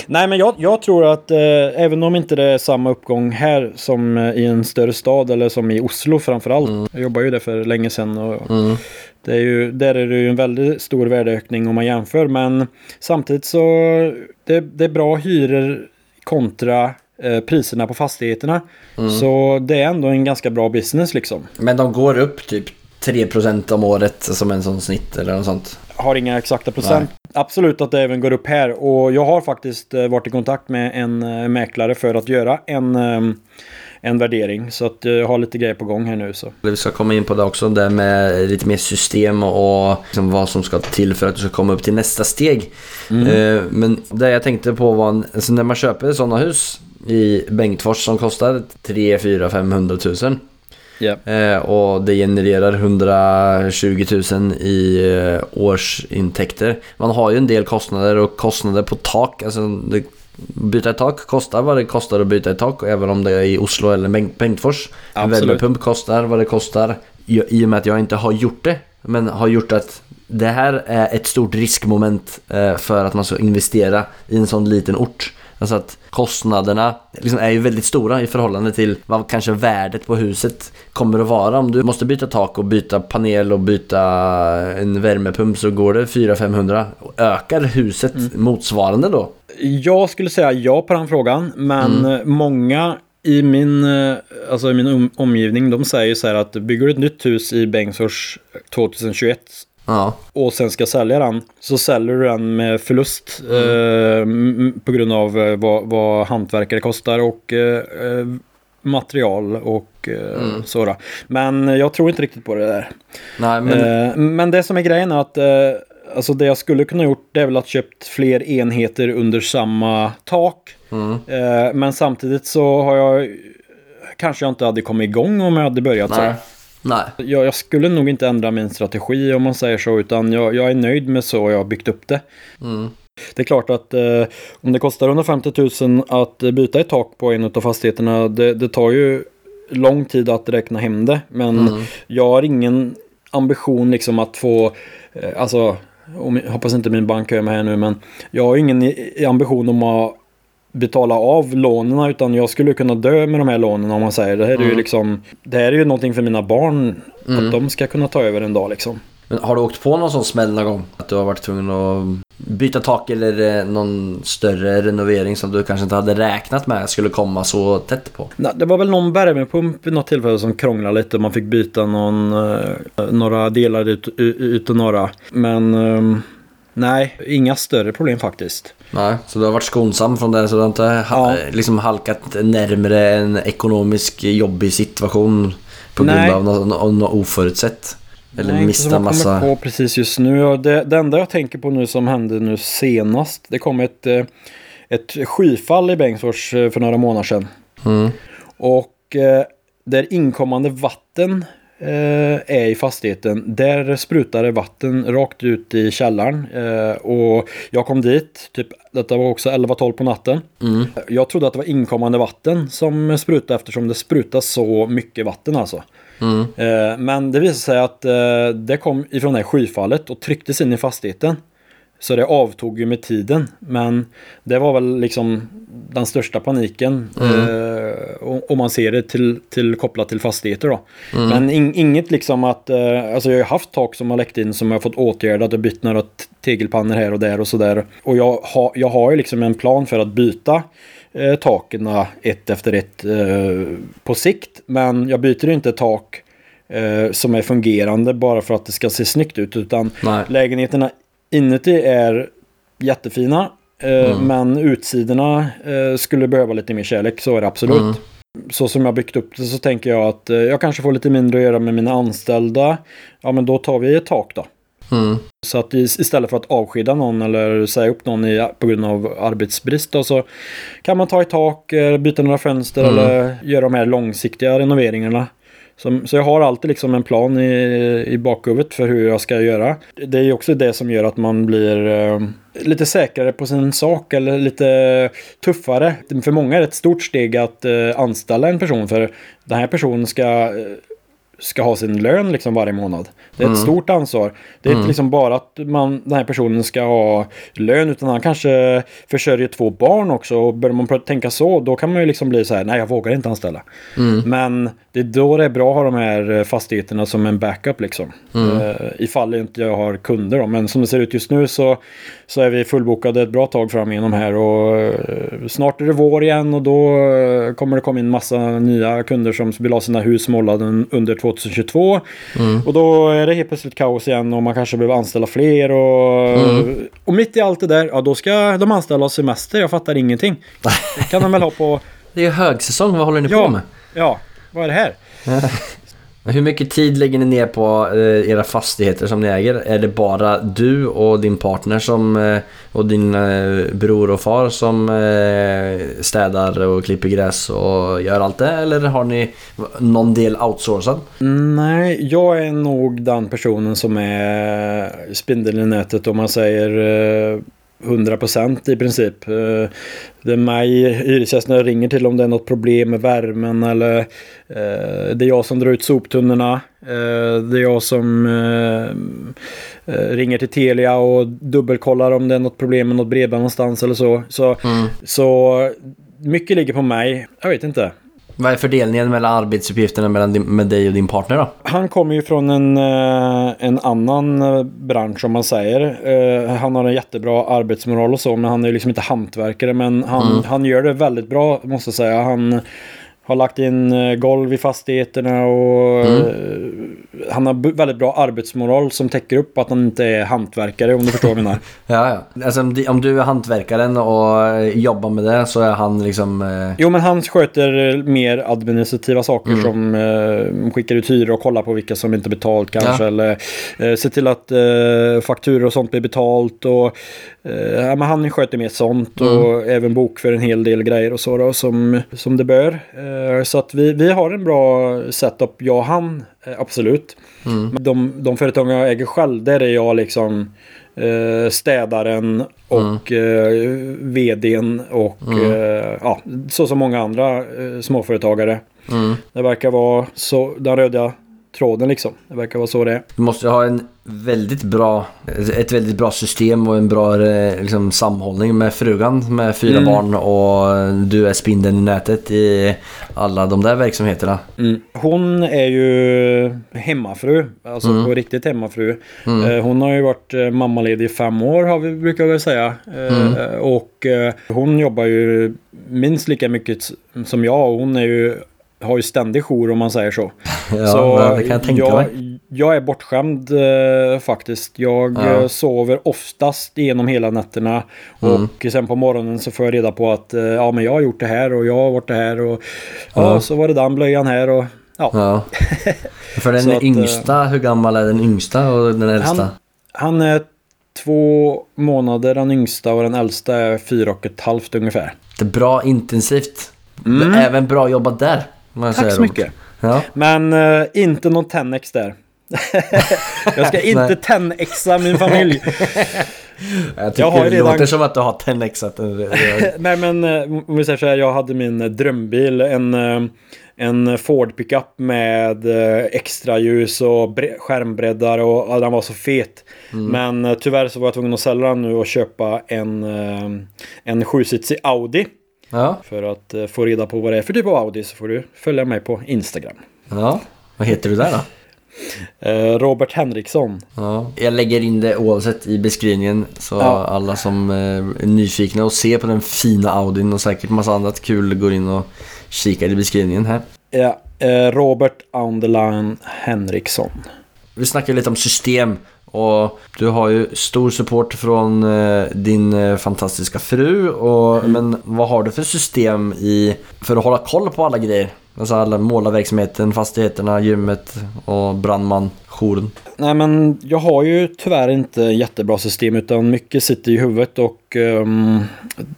Nej men jag, jag tror att eh, även om inte det är samma uppgång här som eh, i en större stad eller som i Oslo framförallt. Jag jobbar ju där för länge sedan. Och Mm. Det är ju, där är det ju en väldigt stor värdeökning om man jämför. Men samtidigt så det, det är bra hyror kontra eh, priserna på fastigheterna. Så det är ändå en ganska bra business liksom. Men de går upp typ 3% om året som en sån snitt eller något sånt. har inga exakta procent. Absolut att det även går upp här. Och jag har faktiskt eh, varit i kontakt med en eh, mäklare för att göra en, eh, en värdering. Så att eh, jag har lite grejer på gång här nu. Så. Vi ska komma in på det också, det med lite mer system och liksom vad som ska till för att du ska komma upp till nästa steg. Eh, Men det jag tänkte på var, en- alltså när man köper sådana hus i Bengtfors som kostar 3, 4, 500 000 Eh, och det genererar 120 000 i eh, årsintäkter. Man har ju en del kostnader och kostnader på tak. Alltså, det, byta ett tak kostar vad det kostar att byta ett tak. Även om det är i Oslo eller Bengt- Bengtfors. En värmepump kostar vad det kostar. I, och med att jag inte har gjort det. Men har gjort att det här är ett stort riskmoment eh, för att man ska investera i en sån liten ort. Alltså att kostnaderna liksom är ju väldigt stora i förhållande till vad kanske värdet på huset kommer att vara. Om du måste byta tak och byta panel och byta en värmepump så går det 400-500. Ökar huset motsvarande då? Jag skulle säga ja på den frågan. Men eh, många i min, eh, alltså i min om, omgivning de säger så här att bygger du ett nytt hus i Bengtsfors 2021 Ja, och sen ska sälja den så säljer du den med förlust eh, m- på grund av eh, vad, vad hantverkare kostar och eh, eh, material och eh, sådär. Men jag tror inte riktigt på det där. nej men Eh, men det som är grejen är att eh, alltså det jag skulle kunna gjort det är väl att köpt fler enheter under samma tak. mm, Eh, men samtidigt så har jag kanske jag inte hade kommit igång om jag hade börjat nej. så. Nej. Jag, jag skulle nog inte ändra min strategi om man säger så, utan jag, jag är nöjd med så jag har byggt upp det. Mm. Det är klart att eh, om det kostar 150 000 att byta ett tak på en av fastigheterna, det, det tar ju lång tid att räkna hem det. Men Mm. jag har ingen ambition liksom att få, eh, alltså, jag hoppas inte min bank hör mig här nu, men jag har ingen ambition om att betala av lånen utan jag skulle kunna dö med de här lånen om man säger. Det här är ju liksom, det här är ju någonting för mina barn att de ska kunna ta över en dag liksom. Men har du åkt på någon sån smäll någon gång? Att du har varit tvungen att byta tak eller eh, någon större renovering som du kanske inte hade räknat med skulle komma så tätt på? Nej, det var väl någon värmepump vid något tillfälle som krånglade lite. Man fick byta någon, eh, några delar ut, ut och några. Men ehm, Nej, inga större problem faktiskt. Nej, så du har varit skonsam från det så du har inte Ja. liksom halkat närmare en ekonomisk jobbig situation på grund Nej. av något, något oförutsett? Eller Nej, inte mista jag massa... på precis just nu. Det, det enda jag tänker på nu som hände nu senast. Det kom ett, eh, ett skyfall i Bengtsfors eh, för några månader sedan. Mm. Och eh, där inkommande vatten är i fastigheten. Där sprutar det vatten rakt ut i källaren. Och jag kom dit, typ, detta var också 11-12 på natten. Mm. Jag trodde att det var inkommande vatten som sprutade eftersom det sprutas så mycket vatten alltså. Mm. Eh, Men det visade sig att eh, det kom ifrån det här skyfallet och trycktes in i fastigheten. Så det avtog ju med tiden. Men det var väl liksom den största paniken. Eh, om- man ser det till, till kopplat till fastigheter då. Men in, inget liksom att, eh, alltså jag har haft tak som har läckt in som jag har fått åtgärdat och bytt några tegelpannor här och där och sådär. Och jag, har jag har ju liksom en plan för att byta eh, taken ett efter ett eh, på sikt. Men jag byter inte tak eh, som är fungerande bara för att det ska se snyggt ut. Utan Nej. lägenheterna inuti är jättefina. Eh, Men utsidorna eh, skulle behöva lite mer kärlek, så är det absolut. Mm. Så som jag byggt upp det så tänker jag att eh, jag kanske får lite mindre att göra med mina anställda. Ja men då tar vi ett tak då. Mm. Så att is- istället för att avskeda någon eller säga upp någon i, på grund av arbetsbrist då, så kan man ta ett tak, byta några fönster Mm. eller göra de här långsiktiga renoveringarna. Som, så jag har alltid liksom en plan i, i bakhuvudet för hur jag ska göra. Det är också det som gör att man blir eh, lite säkrare på sin sak eller lite tuffare. För många är det ett stort steg att eh, anställa en person för den här personen ska eh, ska ha sin lön liksom varje månad. Det är ett stort ansvar. Det är inte liksom bara att man, den här personen ska ha lön utan han kanske försörjer två barn också. Och börjar man tänka så då kan man ju liksom bli så här, nej jag vågar inte anställa. Men det är då det är bra att ha de här eh, fastigheterna som en backup liksom. Uh, ifall inte jag har kunder då. Men som det ser ut just nu så, så är vi fullbokade ett bra tag fram igenom här. Och eh, snart är det vår igen och då kommer det komma in massa nya kunder som vill ha sina hus målade under 2022. Och då är det helt plötsligt kaos igen och man kanske behöver anställa fler. Och, och mitt i allt det där, ja då ska de anställa oss semester. Jag fattar ingenting. Det kan de väl ha på... Det är ju högsäsong, vad håller ni på Ja, med? ja, vad är det här? Men Hur mycket tid lägger ni ner på eh, era fastigheter som ni äger? Är det bara du och din partner som, eh, och din eh, bror och far som städar och klipper gräs och gör allt det? Eller har ni någon del outsourcad? Mm, nej, jag är nog den personen som är spindeln i nätet om man säger eh, 100% i princip. Eh, Det är mig hyresgästerna ringer till om det är något problem med värmen eller eh, det är jag som drar ut soptunnorna. Eh, Det är jag som eh, eh, ringer till Telia och dubbelkollar om det är något problem med något bredband någonstans eller så. Så, så mycket ligger på mig. Jag vet inte. Vad är fördelningen mellan arbetsuppgifterna mellan din, med dig och din partner då? Han kommer ju från en, eh, en annan eh, bransch om man säger. Eh, Han har en jättebra arbetsmoral och så, men han är ju liksom inte hantverkare. Men han, han gör det väldigt bra, måste jag säga. Han har lagt in eh, golv i fastigheterna och eh, han har väldigt bra arbetsmoral som täcker upp att han inte är hantverkare, om du förstår vad jag menar. Ja, ja. Alltså, om du är hantverkaren och eh, jobbar med det så är han liksom... Eh, Jo, men han sköter mer administrativa saker som eh, skickar ut hyror och kollar på vilka som inte betalt kanske. Ja. Eller eh, se till att eh, fakturor och sånt blir betalt. Och, ja, men han sköter mer sånt och även bokför en hel del grejer och så då, som, som det bör. Eh, så att vi, vi har en bra setup, jag och han, eh, absolut. Men De, de företag jag äger själv, där är jag liksom eh, städaren och eh, vdn och eh, ja, så som många andra eh, småföretagare. mm. Det verkar vara så, den röda tråden liksom. Det verkar vara så det är. Du måste ha en väldigt bra, ett väldigt bra system och en bra eh, liksom, samhållning med frugan med fyra Mm. barn och du är spindeln i nätet i alla de där verksamheterna. Mm. Hon är ju hemmafru, alltså Mm. på riktigt hemmafru. Eh, hon har ju varit eh, mammaledig i fem år har vi brukar vi säga. Mm. Och hon jobbar ju minst lika mycket som jag och hon är ju har ju ständig jour om man säger så. Ja, så det kan jag tänka mig. jag är bortskämd eh, faktiskt. Jag Ja. eh, sover oftast igenom hela nätterna. Mm. Och sen på morgonen så får jag reda på att eh, ja, men jag har gjort det här och jag har varit det här. Och ja, Ja. så var det den blöjan här. Och, ja. Ja. För den att, yngsta, hur gammal är den yngsta och den äldsta? Han, han är två månader den yngsta och den äldsta är fyra och ett halvt ungefär. Det är bra intensivt. Mm. Även bra jobbat där. Jag Tack så mycket. Ja. Men eh, inte någon 10x där. jag ska inte Nej. 10xa min familj. Jag tycker Jag har det redan- låter som att du har 10x. Nej men eh, om vi säger så här, jag hade min eh, drömbil. En, en Ford pickup med extra ljus och bre- skärmbreddar och ja, den var så fet. Men eh, tyvärr så var jag tvungen att sälja den nu och köpa en, en sjusitzig Audi. Ja. För att eh, få reda på vad det är för typ av Audi så får du följa mig på Instagram. ja. Vad heter du där då? Eh, Robert Henriksson. Ja. Jag lägger in det oavsett i beskrivningen så Ja. alla som eh, är nyfikna och ser på den fina Audin och säkert massa annat kul går in och kikar i beskrivningen här. Ja, Robert Underline Henriksson. Vi snackar lite om system och du har ju stor support från eh, din eh, fantastiska fru och, men vad har du för system i för att hålla koll på alla grejer? Alltså alla målarverksamheten, fastigheterna, gymmet och brandman, jouren. Nej men jag har ju tyvärr inte jättebra system utan mycket sitter i huvudet och ehm,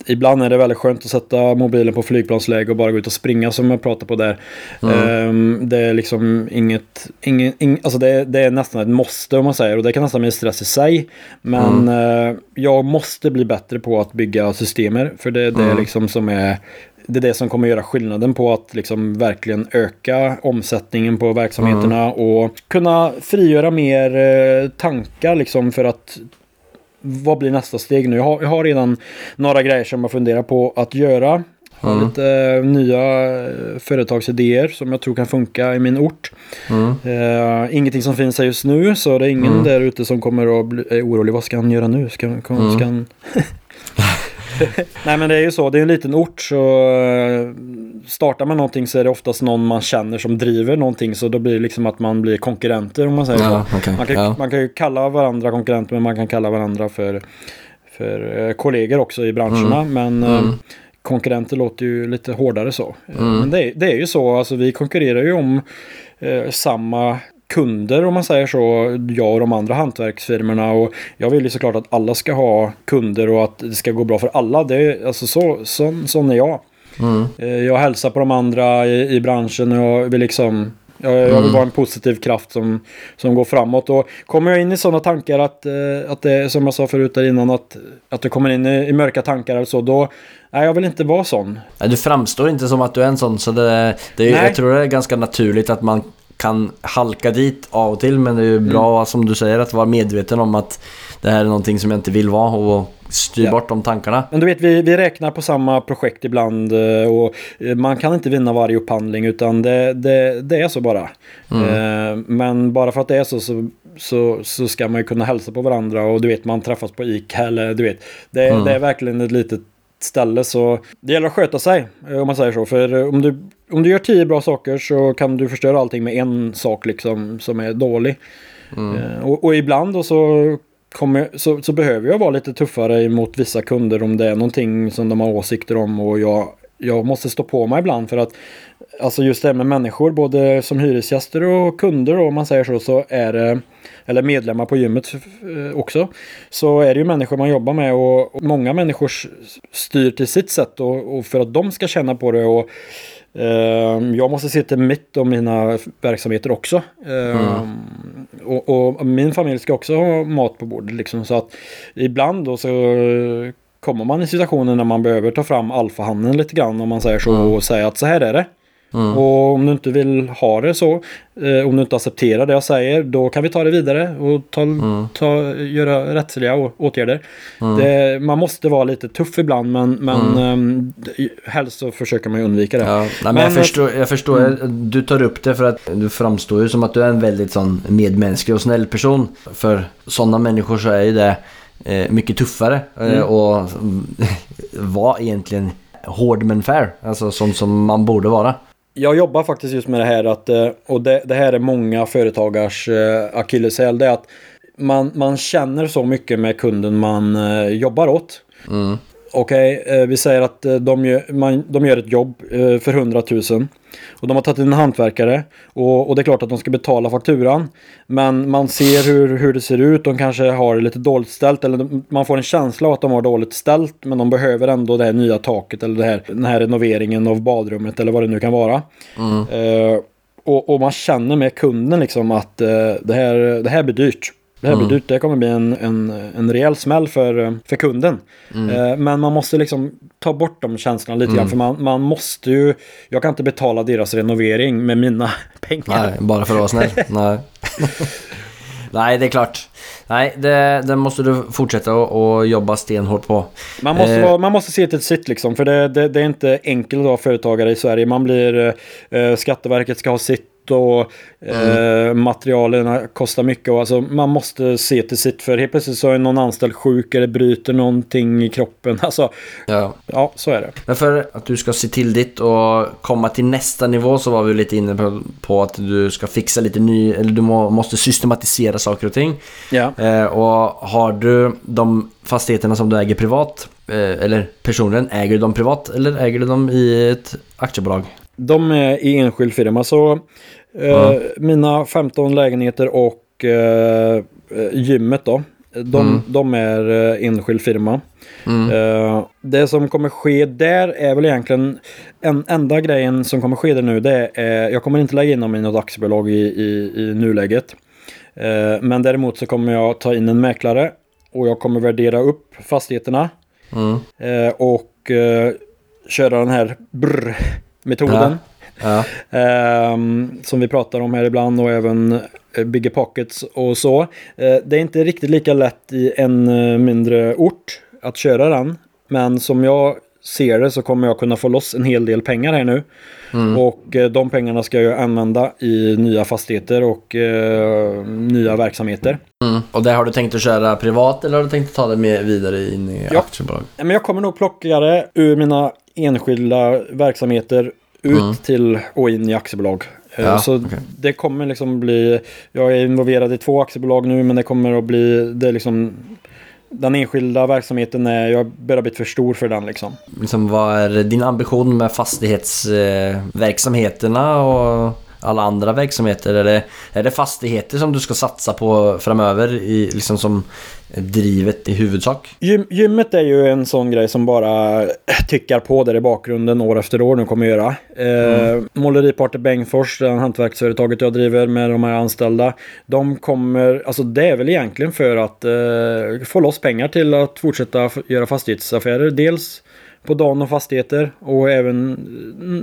ibland är det väldigt skönt att sätta mobilen på flygplansläge och bara gå ut och springa som jag pratade på där. Ehm, det är liksom inget, ingen, ing, alltså det, det är nästan ett måste om man säger och det kan nästan bli stress i sig. Men eh, jag måste bli bättre på att bygga systemer för det, det är liksom som är det är det som kommer göra skillnaden på att liksom verkligen öka omsättningen på verksamheterna och kunna frigöra mer eh, tankar liksom för att vad blir nästa steg nu? Jag har, jag har redan några grejer som jag funderar på att göra. Har lite eh, nya eh, företagsidéer som jag tror kan funka i min ort. Eh, ingenting som finns här just nu så det är ingen där ute som kommer att bli orolig. Vad ska han göra nu? Ska, ska, ska han... Nej men det är ju så, det är en liten ort så eh, startar man någonting så är det oftast någon man känner som driver någonting så då blir det liksom att man blir konkurrenter om man säger Ja, så. okej. Man kan, Ja. man kan ju kalla varandra konkurrenter men man kan kalla varandra för, för eh, kollegor också i branscherna men eh, konkurrenter låter ju lite hårdare så. Eh, Men det, är- det är ju så, alltså vi konkurrerar ju om eh, samma kunder om man säger så, jag och de andra hantverksfirmorna och jag vill ju såklart att alla ska ha kunder och att det ska gå bra för alla. Det är, alltså så, sån, sån är jag. Eh, Jag hälsar på de andra i, i branschen och jag vill liksom jag, jag vill vara en positiv kraft som, som går framåt. Och kommer jag in i sådana tankar att, eh, att det, som jag sa förut där innan, att, att du kommer in i, i mörka tankar eller så, då, nej jag vill inte vara sån. Nej, du framstår inte som att du är en sån så det, det är, jag tror det är ganska naturligt att man kan halka dit av och till men det är ju bra som du säger att vara medveten om att det här är någonting som jag inte vill vara och styr Ja. bort de tankarna. Men du vet, vi, vi räknar på samma projekt ibland eh, och eh, man kan inte vinna varje upphandling utan det, det, det är så bara. Eh, Men bara för att det är så, så så, så ska man ju kunna hälsa på varandra och du vet man träffas på ICA eller du vet. Det, det är verkligen ett litet ställe så det gäller att sköta sig eh, om man säger så. För eh, om du, om du gör tio bra saker så kan du förstöra allting med en sak liksom som är dålig. Eh, Och, och ibland då så, kommer, så, så behöver jag vara lite tuffare mot vissa kunder om det är någonting som de har åsikter om och jag, jag måste stå på mig ibland för att Alltså just det här med människor, både som hyresgäster och kunder då, om man säger så, så är det eller medlemmar på gymmet eh, också, så är det ju människor man jobbar med och, och många människor styr till sitt sätt och, och för att de ska känna på det och eh, jag måste se till mitt och mina verksamheter också. Eh, och, och min familj ska också ha mat på bordet liksom så att ibland då så kommer man i situationer när man behöver ta fram alfahannen lite grann om man säger så och säga att så här är det. Och om du inte vill ha det så, eh, om du inte accepterar det jag säger, då kan vi ta det vidare och ta, ta, göra rättsliga åtgärder. Det, man måste vara lite tuff ibland, men, men ehm, d- helst så försöker man ju undvika det. Ja, nej, men Men jag förstår, jag förstår du tar upp det för att du framstår ju som att du är en väldigt sån medmänsklig och snäll person. För sådana människor så är ju det eh, mycket tuffare eh, och mm, vara egentligen hård men fair. Alltså sånt som man borde vara. Jag jobbar faktiskt just med det här att, eh, och det, det här är många företagars eh, akilleshäl, det är att man, man känner så mycket med kunden man eh, jobbar åt. Mm. Okej, eh, vi säger att eh, de gör, man, de gör ett jobb eh, för 100 000. Och de har tagit in en hantverkare. Och, och det är klart att de ska betala fakturan. Men man ser hur, hur det ser ut. De kanske har det lite dåligt ställt. Eller man får en känsla av att de har dåligt ställt. Men de behöver ändå det här nya taket. Eller det här, den här renoveringen av badrummet. Eller vad det nu kan vara. Eh, och, och man känner med kunden liksom att eh, det, här, det här blir dyrt. Det här blir dyrt, det kommer bli en, en, en rejäl smäll för, för kunden. Eh, men man måste liksom ta bort de känslorna lite grann. För man, man måste ju, jag kan inte betala deras renovering med mina pengar. Nej, bara för att vara snäll. Nej. Nej, det är klart. Nej, det, det måste du fortsätta och jobba stenhårt på. Man måste, Eh. vara, man måste se till sitt liksom, för det, det, det är inte enkelt att vara företagare i Sverige. Man blir, eh, Skatteverket ska ha sitt och eh, materialen kostar mycket. Och, alltså, man måste se till sitt, för helt plötsligt så är någon anställd sjuk eller bryter någonting i kroppen. Alltså, Ja. ja, så är det. Men för att du ska se till ditt och komma till nästa nivå så var vi lite inne på, på att du ska fixa lite ny, eller du må, måste systematisera saker och ting. Ja. Eh, och har du de fastigheterna som du äger privat, eh, eller personligen, äger du dem privat eller äger du dem i ett aktiebolag? De är i enskild firma, så eh, Ja. mina 15 lägenheter och eh, gymmet då. De, Mm. de är eh, enskild firma. Mm. Eh, det som kommer ske där är väl egentligen en enda grejen som kommer ske där nu. Det är, jag kommer inte lägga in dem i något aktiebolag i, i, i nuläget. Eh, men däremot så kommer jag ta in en mäklare och jag kommer värdera upp fastigheterna Mm. och köra den här brr-metoden. Ja. Ehm, som vi pratar om här ibland och även eh, Bigger Pockets och så. Eh, det är inte riktigt lika lätt i en eh, mindre ort att köra den. Men som jag ser det så kommer jag kunna få loss en hel del pengar här nu. Och eh, de pengarna ska jag använda i nya fastigheter och eh, nya verksamheter. Mm. Och det har du tänkt att köra privat eller har du tänkt att ta det med vidare in i Ja. aktiebolag? Men jag kommer nog plocka det ur mina enskilda verksamheter ut Mm. till och in i aktiebolag. Eh, Ja, så okej. det kommer liksom bli, jag är involverad i två aktiebolag nu men det kommer att bli, det liksom den enskilda verksamheten är, jag börjar bli för stor för den liksom. Liksom, vad är din ambition med fastighetsverksamheterna och alla andra verksamheter? Är det, är det fastigheter som du ska satsa på framöver i, liksom som drivet i huvudsak? Gym, gymmet är ju en sån grej som bara tickar på där i bakgrunden år efter år nu kommer göra. Eh, Måleriparty Bengtsfors, det hantverksföretaget jag driver med de här anställda. De kommer, alltså det är väl egentligen för att eh, få loss pengar till att fortsätta göra fastighetsaffärer. Dels på dagen och fastigheter och även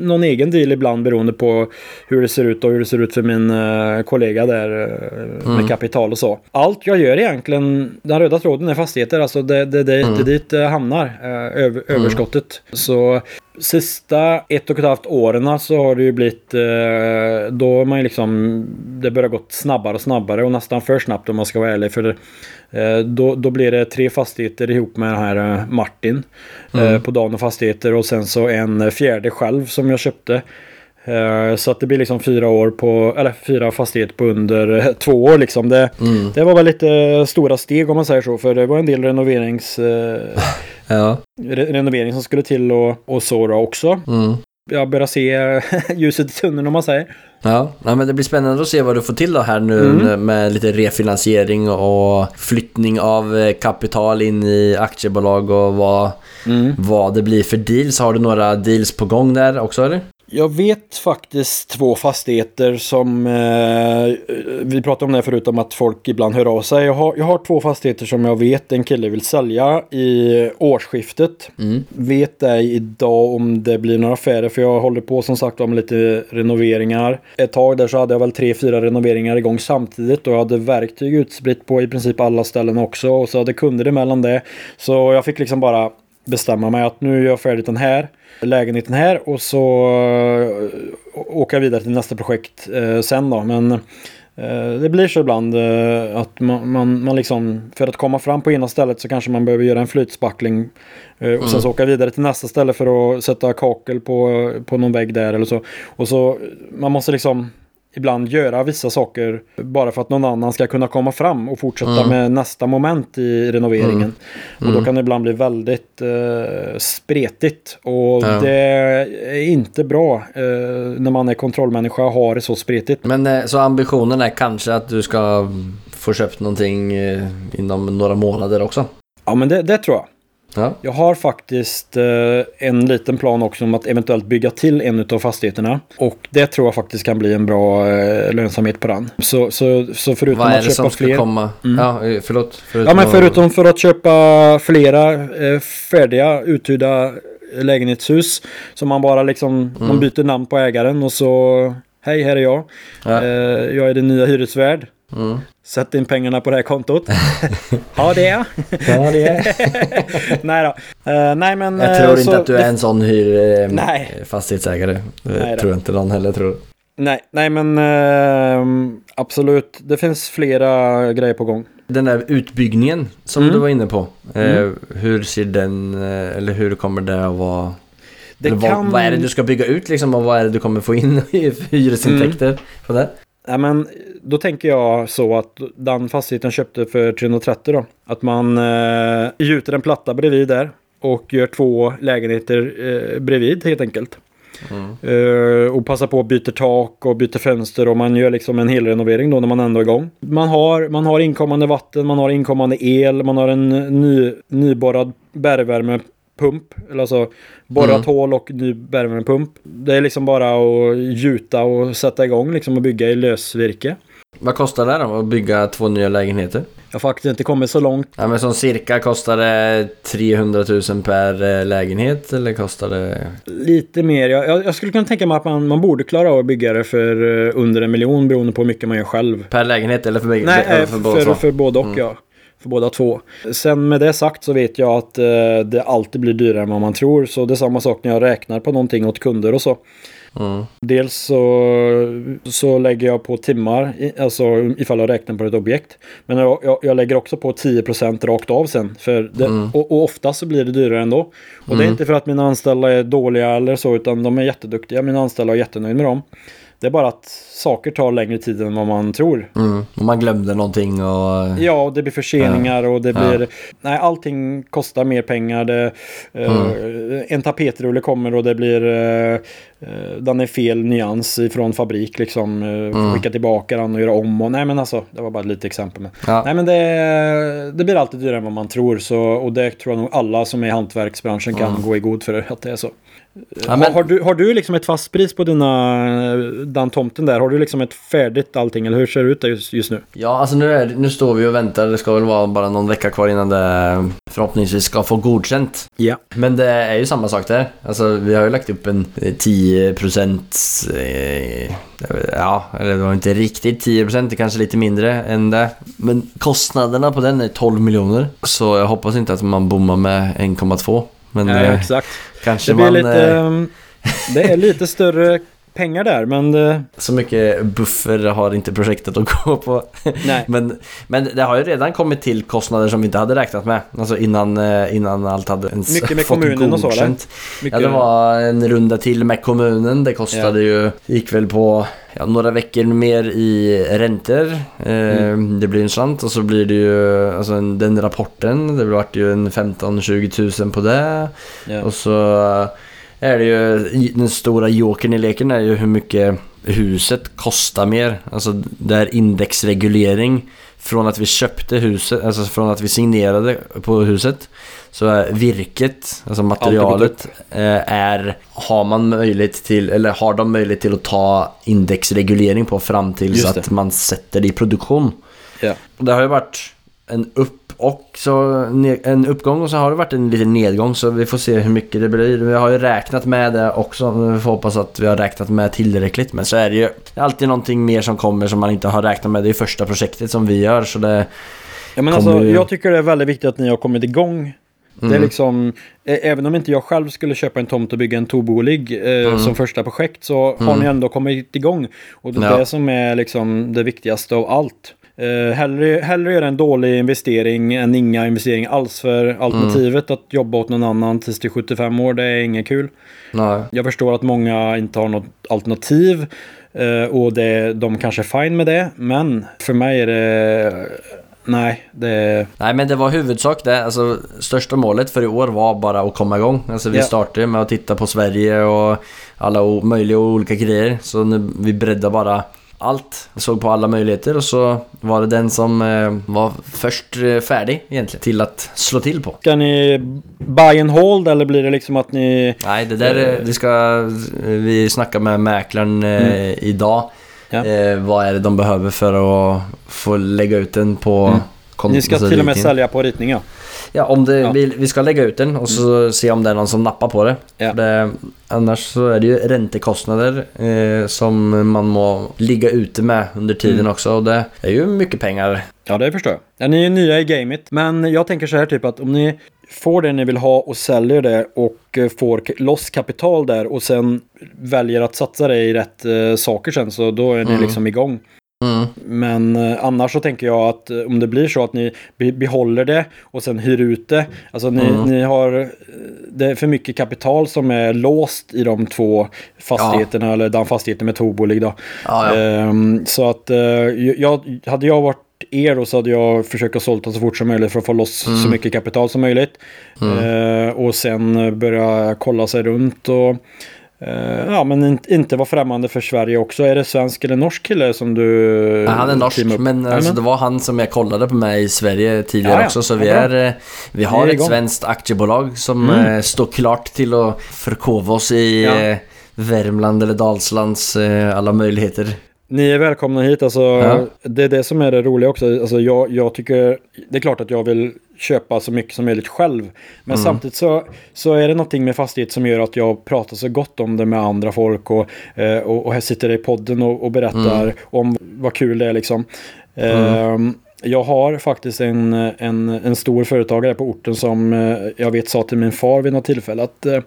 någon egen deal ibland beroende på hur det ser ut och hur det ser ut för min eh, kollega där eh, med kapital och så. Allt jag gör egentligen, den röda tråden är fastigheter, alltså det, det, det, det är dit det hamnar, eh, över, överskottet. Så sista ett och ett halvt åren så har det ju blivit, eh, då har man ju liksom, det börjar gått snabbare och snabbare och nästan för snabbt om man ska vara ärlig. För Eh, Då, då blir det tre fastigheter ihop med den här eh, Martin eh, på Dan och Fastigheter och sen så en fjärde själv som jag köpte. Eh, Så att det blir liksom fyra år på, eller fyra fastigheter på under eh, två år liksom. Det, det var väl lite stora steg om man säger så, för det var en del renoverings, eh, Ja. re- renovering som skulle till och, och så då också. Mm. Jag börjar se ljuset i tunneln om man säger. Ja, ja, men det blir spännande att se vad du får till då här nu Mm. med lite refinansiering och flyttning av kapital in i aktiebolag och vad, Mm. vad det blir för deals. Har du några deals på gång där också eller? Jag vet faktiskt två fastigheter som... Eh, vi pratade om det förut om att folk ibland hör av sig. Jag har, jag har två fastigheter som jag vet en kille vill sälja i årsskiftet. Vet ej idag om det blir några affärer för jag håller på som sagt om lite renoveringar. Ett tag där så hade jag väl tre, fyra renoveringar igång samtidigt och jag hade verktyg utspritt på i princip alla ställen också och så hade kunder emellan det. Så jag fick liksom bara bestämma mig att nu gör jag färdigt den här lägenheten här och så eh, åka vidare till nästa projekt eh, sen då. Men Eh, Det blir så ibland att man, man, man liksom, för att komma fram på ena stället så kanske man behöver göra en flytspackling och sen så åka vidare till nästa ställe för att sätta kakel på, på någon vägg där eller så. Och så, man måste liksom ibland göra vissa saker bara för att någon annan ska kunna komma fram och fortsätta med nästa moment i renoveringen. Och då kan det ibland bli väldigt eh, spretigt. Och Ja. det är inte bra eh, när man är kontrollmänniska och har det så spretigt. Men eh, så ambitionen är kanske att du ska få köpt någonting eh, inom några månader också? Ja men det, det tror jag. Ja. Jag har faktiskt eh, en liten plan också om att eventuellt bygga till en av fastigheterna. Och det tror jag faktiskt kan bli en bra eh, lönsamhet på den. Så, så, så förutom Vad är att det köpa som fler... komma? Ja, eh, förlåt. Förutom Ja men förutom för att köpa flera färdiga uthyrda lägenhetshus. Så man bara liksom, man byter namn på ägaren och så Hej, här är jag. Ja. Jag är din nya hyresvärd. Mm. Sätt in pengarna på det här kontot. ja, det är. Ja, det är. nej då. Eh, nej, men... Jag eh, tror så inte att du är en sån hyr, eh, Nej. fastighetsägare. Det tror inte någon heller tror. Nej, nej men ehm, absolut. Det finns flera grejer på gång. Den där utbyggningen som Mm. du var inne på. Eh, Mm. hur ser den, eh, eller hur kommer det att vara? Det eller vad, kan- vad är det du ska bygga ut liksom och vad är det du kommer få in i hyresintäkter Mm. på det? Ja, men då tänker jag så att den fastigheten köpte för 330 då. Att man eh, gjuter en platta bredvid där. Och gör två lägenheter eh, bredvid helt enkelt. Eh, och passar på att byta tak och byter fönster och man gör liksom en helrenovering då när man ändå är igång. Man har, man har inkommande vatten, man har inkommande el, man har en ny, nyborrad bergvärmepump. Eller alltså borrat Mm. hål och ny bergvärmepump. Det är liksom bara att gjuta och sätta igång liksom och bygga i lösvirke. Vad kostar det då att bygga två nya lägenheter? Jag har faktiskt inte kommit så långt. Ja men som cirka kostar det 300 000 per eh, lägenhet eller kostar det... Lite mer. Jag, jag, skulle kunna tänka mig att man, man borde klara av att bygga det för eh, under en miljon beroende på hur mycket man gör själv. Per lägenhet eller för, Nej, eller eh, för, för, båda för, både och Mm. ja. För båda två. Sen med det sagt så vet jag att eh, det alltid blir dyrare än vad man tror. Så det är samma sak när jag räknar på någonting åt kunder och så. Mm. Dels så, så lägger jag på timmar, alltså ifall jag räknar på ett objekt. Men jag, jag, jag lägger också på 10% rakt av sen. För det, Mm. och, och ofta så blir det dyrare ändå. Och det är inte för att mina anställda är dåliga eller så, utan de är jätteduktiga. Mina anställda är jättenöjda med dem. Det är bara att saker tar längre tid än vad man tror. Mm. Och man glömde någonting och... Ja, och det blir förseningar och det Ja. blir... Nej, allting kostar mer pengar. Det, eh, en tapetrulle kommer och det blir... eh, eh, den är fel nyans ifrån fabrik liksom. Mm. Skicka tillbaka den och göra om och... Nej men alltså, det var bara ett litet exempel. Men, Ja. Nej men det, det blir alltid dyrare än vad man tror. Så, och det tror jag nog alla som är i hantverksbranschen kan gå i god för att det är så. Ja, men- har, du, har du liksom ett fast pris på dina, den tomten där? Har du liksom ett färdigt allting eller hur ser det ut där just, just nu? Ja, alltså nu, är, nu står vi och väntar. Det ska väl vara bara någon vecka kvar innan det förhoppningsvis ska få godkänt. Ja. Men det är ju samma sak där. Alltså vi har ju lagt upp en eh, 10% eh, Ja, eller det var inte riktigt 10%, det kanske lite mindre än det. Men kostnaderna på den är 12 miljoner. Så jag hoppas inte att man bommar med 1,2. Men Ja, eh, exakt. kanske Det man... lite... eh, ehm, Det är lite större pengar där, men... eh, Så mycket buffer har inte projektet att gå på. Nej. men, men det har ju redan kommit till kostnader som vi inte hade räknat med. Alltså innan, eh, innan allt hade ens Mycket med fått kommunen och så, eller? godkänt. Mycket, Ja, det var en runda till med kommunen. Det kostade ju, gick väl på ja, några veckor mer i räntor. Eh, Mm. Det blir en slant och så blir det ju, alltså en, den rapporten, det vart ju en 15-20 tusen på det. ja. Och så är det ju, den stora jokern i leken är ju hur mycket huset kostar mer. Alltså det är indexreglering från att vi köpte huset, alltså från att vi signerade på huset. Så är virket, alltså materialet, eh, är, har man möjlighet till, eller har de möjlighet till att ta indexreglering på fram tills att man sätter det i produktion. Och det har ju varit en upp och så en uppgång och så har det varit en liten nedgång så vi får se hur mycket det blir. Vi har ju räknat med det också. Vi får hoppas att vi har räknat med tillräckligt. Men så är det ju alltid någonting mer som kommer som man inte har räknat med. Det är första projektet som vi gör så det... ja, men alltså, ju- jag tycker det är väldigt viktigt att ni har kommit igång Det är liksom, ä- även om inte jag själv skulle köpa en tomt och bygga en tobolig eh, som första projekt så har ni ändå kommit igång. Och det är Ja. det som är liksom det viktigaste av allt. Eh, hellre, hellre göra en dålig investering än inga investeringar alls. För alternativet att jobba åt någon annan tills till 75 år, det är inget kul. Nej. Jag förstår att många inte har något alternativ. eh, och det, de kanske är fine med det. Men för mig är det... Nej, det... Nej men det var huvudsak det, alltså största målet för i år var bara att komma igång. Alltså vi Ja. startade med att titta på Sverige och alla möjliga och olika grejer. Så nu, vi breddade bara allt, såg på alla möjligheter och så var det den som eh, var först eh, färdig egentligen till att slå till på. Ska ni buy and hold eller blir det liksom att ni... Nej, det där eh, det ska vi snacka med mäklaren eh, idag. Ja. Eh, vad är det de behöver för att få lägga ut den på kon- Ni ska till och med sälja på ritning ja. Om det, Ja. Vi, vi ska lägga ut den och så se om det är någon som nappar på det. Ja. Det annars så är det ju räntekostnader eh, som man må ligga ute med under tiden Mm. också. Och det är ju mycket pengar. Ja, det förstår jag. Ja, ni är nya i gamet. Men jag tänker så här typ att om ni får det ni vill ha och säljer det och eh, får loss kapital där och sen väljer att satsa det i rätt eh, saker sen så då är ni Mm. liksom igång. Mm. Men eh, annars så tänker jag att eh, om det blir så att ni be- behåller det och sen hyr ut det. Alltså ni, Mm. ni har, eh, det är för mycket kapital som är låst i de två fastigheterna eller den fastigheten med tobolig då. Ja, ja. Ehm, så att eh, jag, hade jag varit er då så hade jag försökt att sålta så fort som möjligt för att få loss så mycket kapital som möjligt. Eh, och sen börja kolla sig runt och ja, men in, inte vara främmande för Sverige också. Är det svensk eller norsk kille som du Ja, han är norsk, men alltså, det var han som jag kollade på mig i Sverige tidigare Ja, ja. också. Så vi, är, eh, vi har ett igång. svenskt aktiebolag som Mm. eh, står klart till att förkova oss i eh, Värmland eller Dalslands eh, alla möjligheter. Ni är välkomna hit. Alltså. Det är det som är det roliga också. Alltså, jag, jag tycker, det är klart att jag vill köpa så mycket som möjligt själv. Men Mm. samtidigt så, så är det någonting med fastighet som gör att jag pratar så gott om det med andra folk. Och, eh, och, och här sitter jag i podden och, och berättar Mm. om vad kul det är liksom. Ehm, jag har faktiskt en, en, en stor företagare på orten som eh, jag vet sa till min far vid något tillfälle att eh,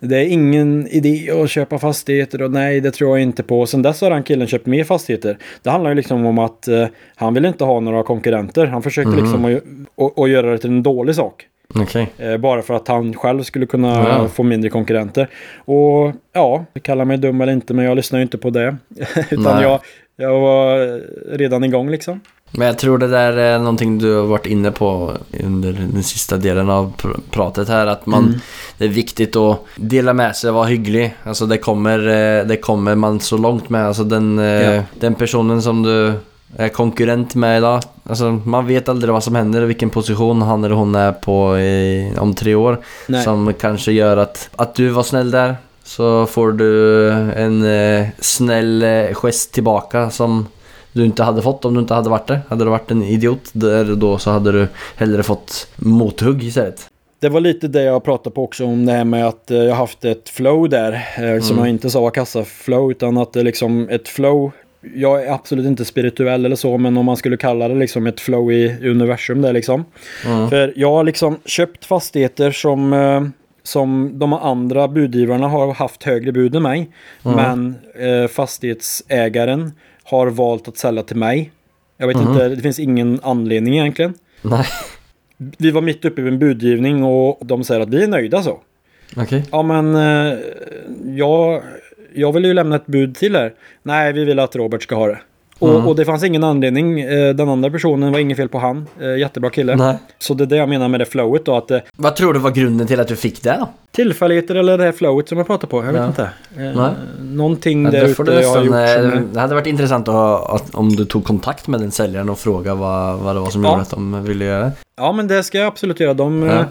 det är ingen idé att köpa fastigheter och nej, det tror jag inte på. Sen dess har den killen köpt mer fastigheter. Det handlar ju liksom om att eh, han vill inte ha några konkurrenter. Han försöker liksom att, att, göra det till en dålig sak. Okej. Eh, bara för att han själv skulle kunna Ja. få mindre konkurrenter. Och ja, kalla mig dum eller inte, men jag lyssnar ju inte på det. Utan Nej. jag, jag var redan igång liksom. Men jag tror det där är någonting du har varit inne på under den sista delen av pr- pratet här. Att man, Mm. det är viktigt att dela med sig, vara hygglig. Alltså det kommer, eh, det kommer man så långt med. Alltså den, eh, Ja. den personen som du är konkurrent med idag. Alltså man vet aldrig vad som händer, vilken position han eller hon är på i, om tre år. Nej. Som kanske gör att, att du var snäll där. Så får du en eh, snäll eh, gest tillbaka som du inte hade fått om du inte hade varit det. Hade du varit en idiot där då så hade du hellre fått mothugg istället. Det var lite det jag pratade på också om det här med att eh, jag haft ett flow där. Eh, Som jag inte sa var kassaflow utan att det liksom ett flow. Jag är absolut inte spirituell eller så men om man skulle kalla det liksom ett flow i universum där liksom. Mm. För jag har liksom köpt fastigheter som, eh, som de andra budgivarna har haft högre bud än mig. Men eh, fastighetsägaren har valt att sälja till mig. Jag vet inte, det finns ingen anledning egentligen. Nej, Vi var mitt uppe i en budgivning och de säger att vi är nöjda så. okej. Ja men eh, jag, jag vill ju lämna ett bud till er. Nej, vi vill att Robert ska ha det. Och, och det fanns ingen anledning. Eh, Den andra personen var inget fel på han. Eh, Jättebra kille. Nej. Så det är det jag menar med det flowet då. Att eh, Vad tror du var grunden till att du fick det tillfälligheter eller det här flowet som jag pratar på. Jag vet Ja. inte. Nej. Någonting Ja, där ute jag har gjort som det hade varit intressant att, att, om du tog kontakt med den säljaren och fråga vad, vad det var som Ja. gjorde att de ville göra det. Ja men det ska jag absolut göra. De, Ja.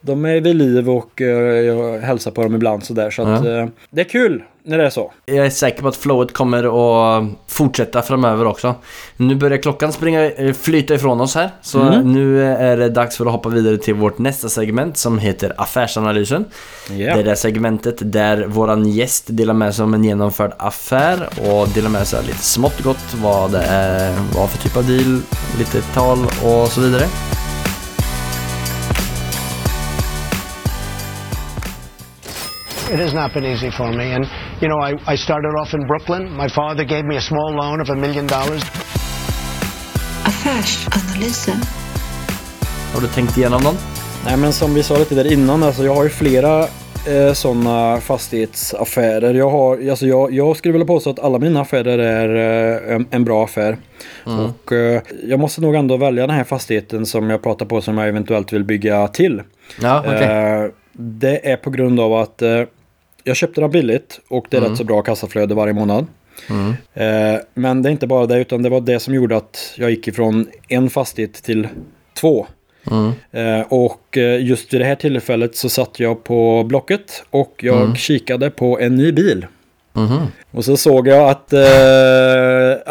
de är vid liv och jag hälsar på dem ibland sådär. Så att, Ja. eh, det är kul när det är så. Jag är säker på att flowet kommer att fortsätta framöver också. Nu börjar klockan springa, eh, flyta ifrån oss här. Så Mm. nu är det dags för att hoppa vidare till vårt nästa segment som heter Affärsanalysen. Det är det segmentet där våran gäst delar med sig om en genomförd affär och delar med sig lite smått gott vad det är, vad för typ av deal, lite tal och så vidare. It has not been easy for me. And, you know, I, I started off in Brooklyn. My father gave me a small loan of a million dollars. Affärsanalysen. Har du tänkt igenom dem? Nej men som vi sa lite där innan, alltså jag har ju flera eh, sådana fastighetsaffärer. Jag, har, alltså jag, jag skulle vilja påstå att alla mina affärer är eh, en, en bra affär. Och eh, jag måste nog ändå välja den här fastigheten som jag pratar på som jag eventuellt vill bygga till. Ja, okej. Eh, det är på grund av att eh, jag köpte den billigt och det är rätt så bra kassaflöde varje månad. Eh, men det är inte bara det utan det var det som gjorde att jag gick ifrån en fastighet till två. Eh, och eh, just vid det här tillfället så satt jag på Blocket och jag kikade på en ny bil. Och så såg jag att, eh,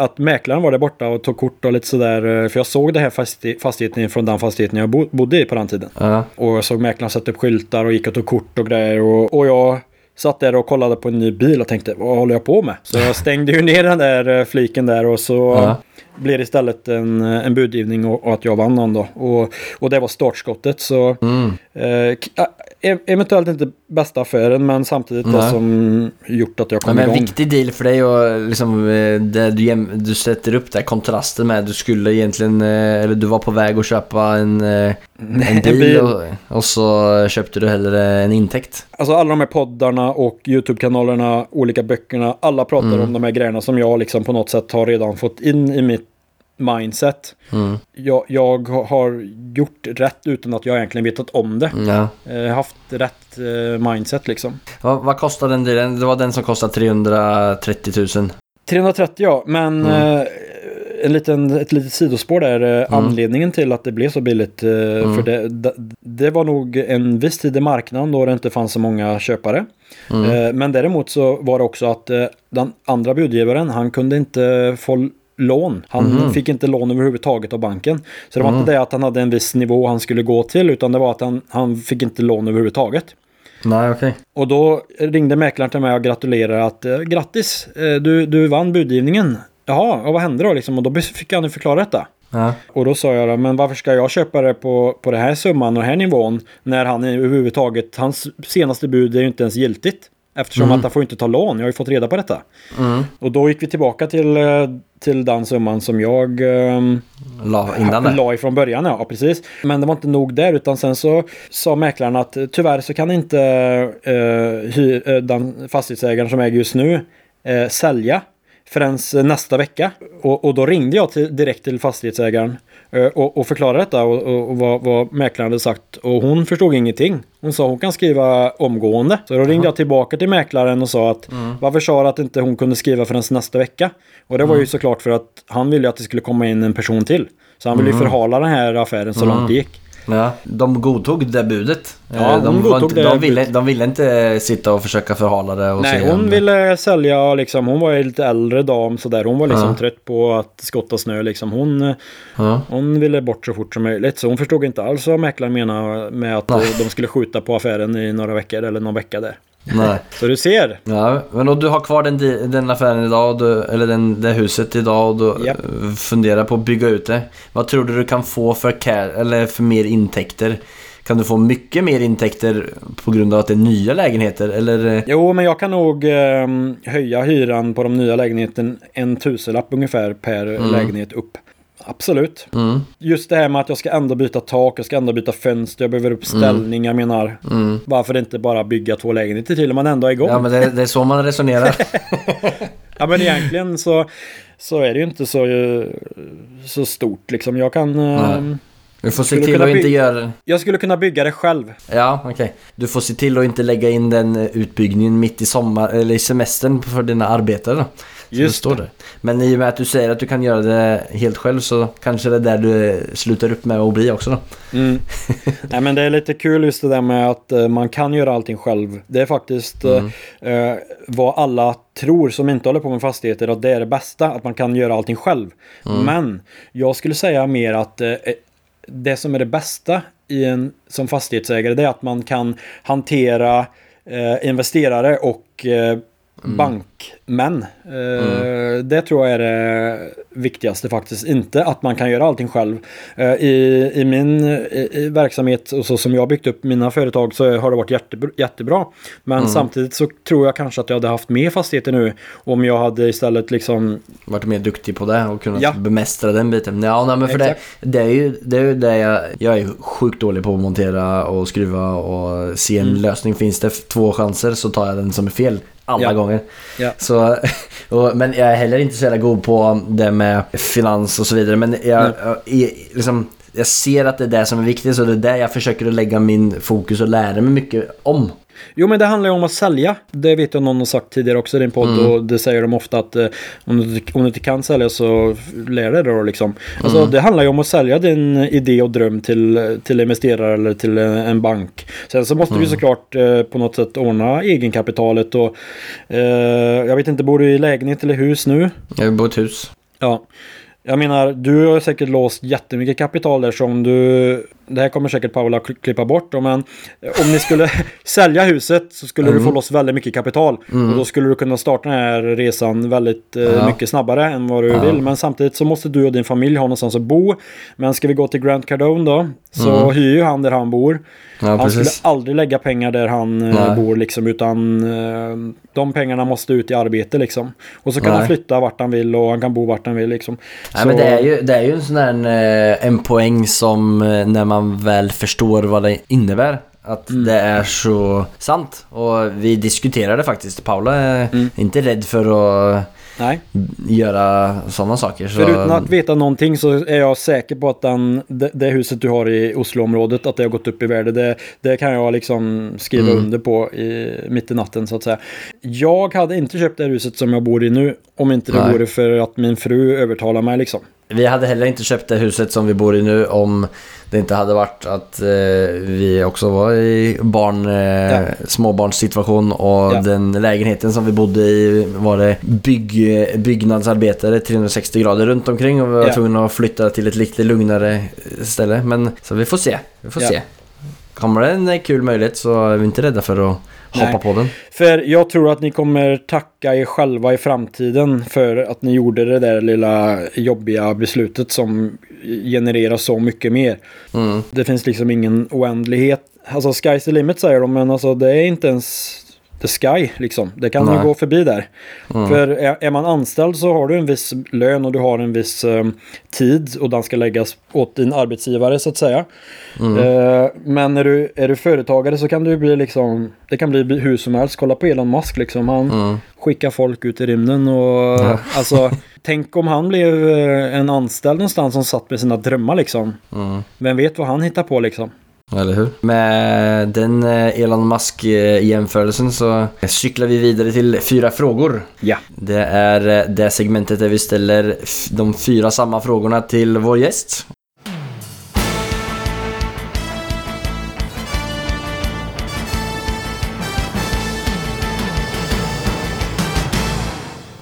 att mäklaren var där borta och tog kort och lite sådär. För jag såg det här fasti- fastigheten från den fastigheten jag bo- bodde i på den tiden. Och jag såg mäklaren sätta upp skyltar och gick och tog kort och grejer. Och, och jag satt där och kollade på en ny bil och tänkte, vad håller jag på med? Så jag stängde ju ner den där eh, fliken där och så Ja. blev det istället en, en budgivning och, och att jag vann den då. Och, och det var startskottet. Så Mm. eh, ah, eventuellt inte bästa affären men samtidigt det Nej. som gjort att jag kom Men en igång. viktig deal för dig och liksom eh, det du, du sätter upp där kontrasten med du skulle egentligen, eh, eller du var på väg att köpa en, eh, en bil, bil. Och, och så köpte du hellre en intäkt. Alltså alla de här poddarna och YouTube-kanalerna, olika böckerna, alla pratar Mm. om de här grejerna som jag liksom på något sätt har redan fått in i mitt mindset. Mm. Jag, jag har gjort rätt utan att jag egentligen vetat om det. Ja. Eh, haft rätt eh, mindset liksom. Vad, vad kostade den dealen? Det var den som kostade 330 000. 330 ja, men Mm. eh, en liten, ett litet sidospår där. Eh, Anledningen till att det blev så billigt. Eh, Mm. För det, det, det var nog en viss tid i marknaden då det inte fanns så många köpare. Mm. Men däremot så var det också att den andra budgivaren han kunde inte få lån. Han Mhm. fick inte lån överhuvudtaget av banken. Så det var Mm. inte det att han hade en viss nivå han skulle gå till utan det var att han, han fick inte lån överhuvudtaget. Nej, okej. Och då ringde mäklaren till mig och gratulerade att eh, grattis, eh, du, du vann budgivningen. Jaha, och vad hände då liksom? Och då fick han ju förklara detta. Ja. Och då sa jag men varför ska jag köpa det på, på den här summan och den här nivån när han överhuvudtaget, hans senaste bud är ju inte ens giltigt. Eftersom att han får inte ta lån, jag har ju fått reda på detta. Och då gick vi tillbaka till, eh, till den summan som jag ehm, La innan det. la ifrån början, ja precis. Men det var inte nog där utan sen så sa mäklaren att eh, tyvärr så kan inte hy, eh, den fastighetsägaren som äger just nu eh, sälja förrän nästa vecka. Och, och då ringde jag till, direkt till fastighetsägaren och, och förklarade detta och, och, och vad, vad mäklaren hade sagt. Och hon förstod ingenting. Hon sa hon kan skriva omgående. Så då ringde jag tillbaka till mäklaren och sa att varför sa du att inte hon kunde skriva förrän nästa vecka? Och det var ju såklart för att han ville att det skulle komma in en person till. Så han ville ju förhala den här affären så långt det gick. Ja, de godtog det budet. Ja, de, godtog inte, det de, ville, de ville inte sitta och försöka förhala det och Nej, se hon ville sälja liksom. Hon var ju lite äldre dam sådär. Hon var liksom Ja. trött på att skotta snö liksom. Hon, Ja. hon ville bort så fort som möjligt. Så hon förstod inte alls vad mäklaren menade med att Nej. de skulle skjuta på affären i några veckor eller någon vecka där. Nej. Så du ser. Ja, men och du har kvar den, den affären idag, du, eller den, det huset idag och du eh, funderar på att bygga ut det. Vad tror du du kan få för, ca- eller för mer intäkter? Kan du få mycket mer intäkter på grund av att det är nya lägenheter? Eller? Jo, men jag kan nog eh, höja hyran på de nya lägenheten en tusenlapp ungefär per lägenhet upp. Absolut. Mm. Just det här med att jag ska ändå byta tak, jag ska ändå byta fönster, jag behöver upp ställning, jag menar. Varför inte bara bygga två lägenheter till om man ändå är igång? Ja, men det, det är så man resonerar. Ja men egentligen så, så är det ju inte så, så stort liksom. Jag kan... eh, Nej. Du får se till att inte göra... Jag skulle kunna bygga det själv. Ja, okej. Du får se till att inte lägga in den utbyggningen mitt i sommar eller i semestern för dina arbetare Just det står där. Men i och med att du säger att du kan göra det helt själv så kanske det är där du slutar upp med att bli också då. Mm. Nej men det är lite kul just det där med att eh, man kan göra allting själv. Det är faktiskt eh, eh, vad alla tror som inte håller på med fastigheter att det är det bästa. Att man kan göra allting själv. Men jag skulle säga mer att eh, det som är det bästa i en, som fastighetsägare det är att man kan hantera eh, investerare och eh, bankmän. Eh, Det tror jag är det viktigaste faktiskt. Inte att man kan göra allting själv. Eh, I, i min i, verksamhet och så som jag byggt upp mina företag så har det varit jättebra. jättebra. Men samtidigt så tror jag kanske att jag hade haft mer fastigheter nu om jag hade istället liksom Varit mer duktig på det och kunnat Ja. bemästra den biten. Ja, nej, men för det, det är ju det, är ju det jag, jag är sjukt dålig på att montera och skruva och se en lösning. Finns det två chanser så tar jag den som är fel alla Ja. gånger. Ja. Så, och, men jag är heller inte så jävla god på det med finans och så vidare. Men jag, jag, är liksom, jag ser att det är det som är viktigt så det är där jag försöker att lägga min fokus och lära mig mycket om. Jo men det handlar ju om att sälja. Det vet jag någon har sagt tidigare också i din podd och det säger de ofta att eh, om, du, om du inte kan sälja så lär dig det då liksom. Alltså det handlar ju om att sälja din idé och dröm till, till investerare eller till en, en bank. Sen så måste du ju såklart eh, på något sätt ordna egenkapitalet och eh, jag vet inte, bor du i lägenhet eller hus nu? Jag bor i ett hus. Ja. Jag menar, du har säkert låst jättemycket kapital där som du... Det här kommer säkert Paula kli- klippa bort men om ni skulle sälja huset så skulle du få loss väldigt mycket kapital. Och då skulle du kunna starta den här resan väldigt eh, Ja. mycket snabbare än vad du vill. Men samtidigt så måste du och din familj ha någonstans att bo. Men ska vi gå till Grant Cardone då, så hyr ju han där han bor. Ja, han precis. skulle aldrig lägga pengar där han eh, Nej. bor liksom, utan eh, de pengarna måste ut i arbete liksom. Och så kan Nej. han flytta vart han vill och han kan bo vart han vill liksom. Nej, Så- men det är, ju, det är ju en sån där eh, en poäng som eh, när man väl förstår vad det innebär. Att Mm. det är så sant. Och vi diskuterade faktiskt. Paula är Mm. inte rädd för att Nej. göra sådana saker. Så, För utan att veta någonting så är jag säker på att den, det, det huset du har i Osloområdet, att det har gått upp i värde. Det, det kan jag liksom skriva Mm. under på i, mitt i natten så att säga. Jag hade inte köpt det huset som jag bor i nu om inte det Nej. vore för att min fru övertalar mig liksom. Vi hade heller inte köpt det huset som vi bor i nu om det inte hade varit att eh, vi också var i barn, eh, Ja. småbarnssituation och Ja. den lägenheten som vi bodde i var det bygg, byggnadsarbetare 360 grader runt omkring och vi var Ja. tvungna att flytta till ett lite lugnare ställe. Men så vi får se, vi får se. Kommer det en kul möjlighet så är vi inte rädda för att hoppa Nej. på den. För jag tror att ni kommer tacka er själva i framtiden för att ni gjorde det där lilla jobbiga beslutet som genererar så mycket mer. Mm. Det finns liksom ingen oändlighet. Alltså sky's the limit säger de, men alltså det är inte ens the sky liksom. Det kan Nej. ju gå förbi där. Mm. För är, är man anställd så har du en viss lön och du har en viss eh, tid och den ska läggas åt din arbetsgivare så att säga. Mm. Eh, men när du är du företagare så kan du bli liksom, det kan bli hur som helst. Kolla på Elon Musk liksom. Han Mm. skickar folk ut i rymden och alltså tänk om han blev eh, en anställd någonstans som satt med sina drömmar liksom. Mm. Vem vet vad han hittar på liksom. Eller hur? Med den eh, Elon Musk-jämförelsen så cyklar vi vidare till fyra frågor. Ja. Det är eh, det segmentet där vi ställer de fyra samma frågorna till vår gäst.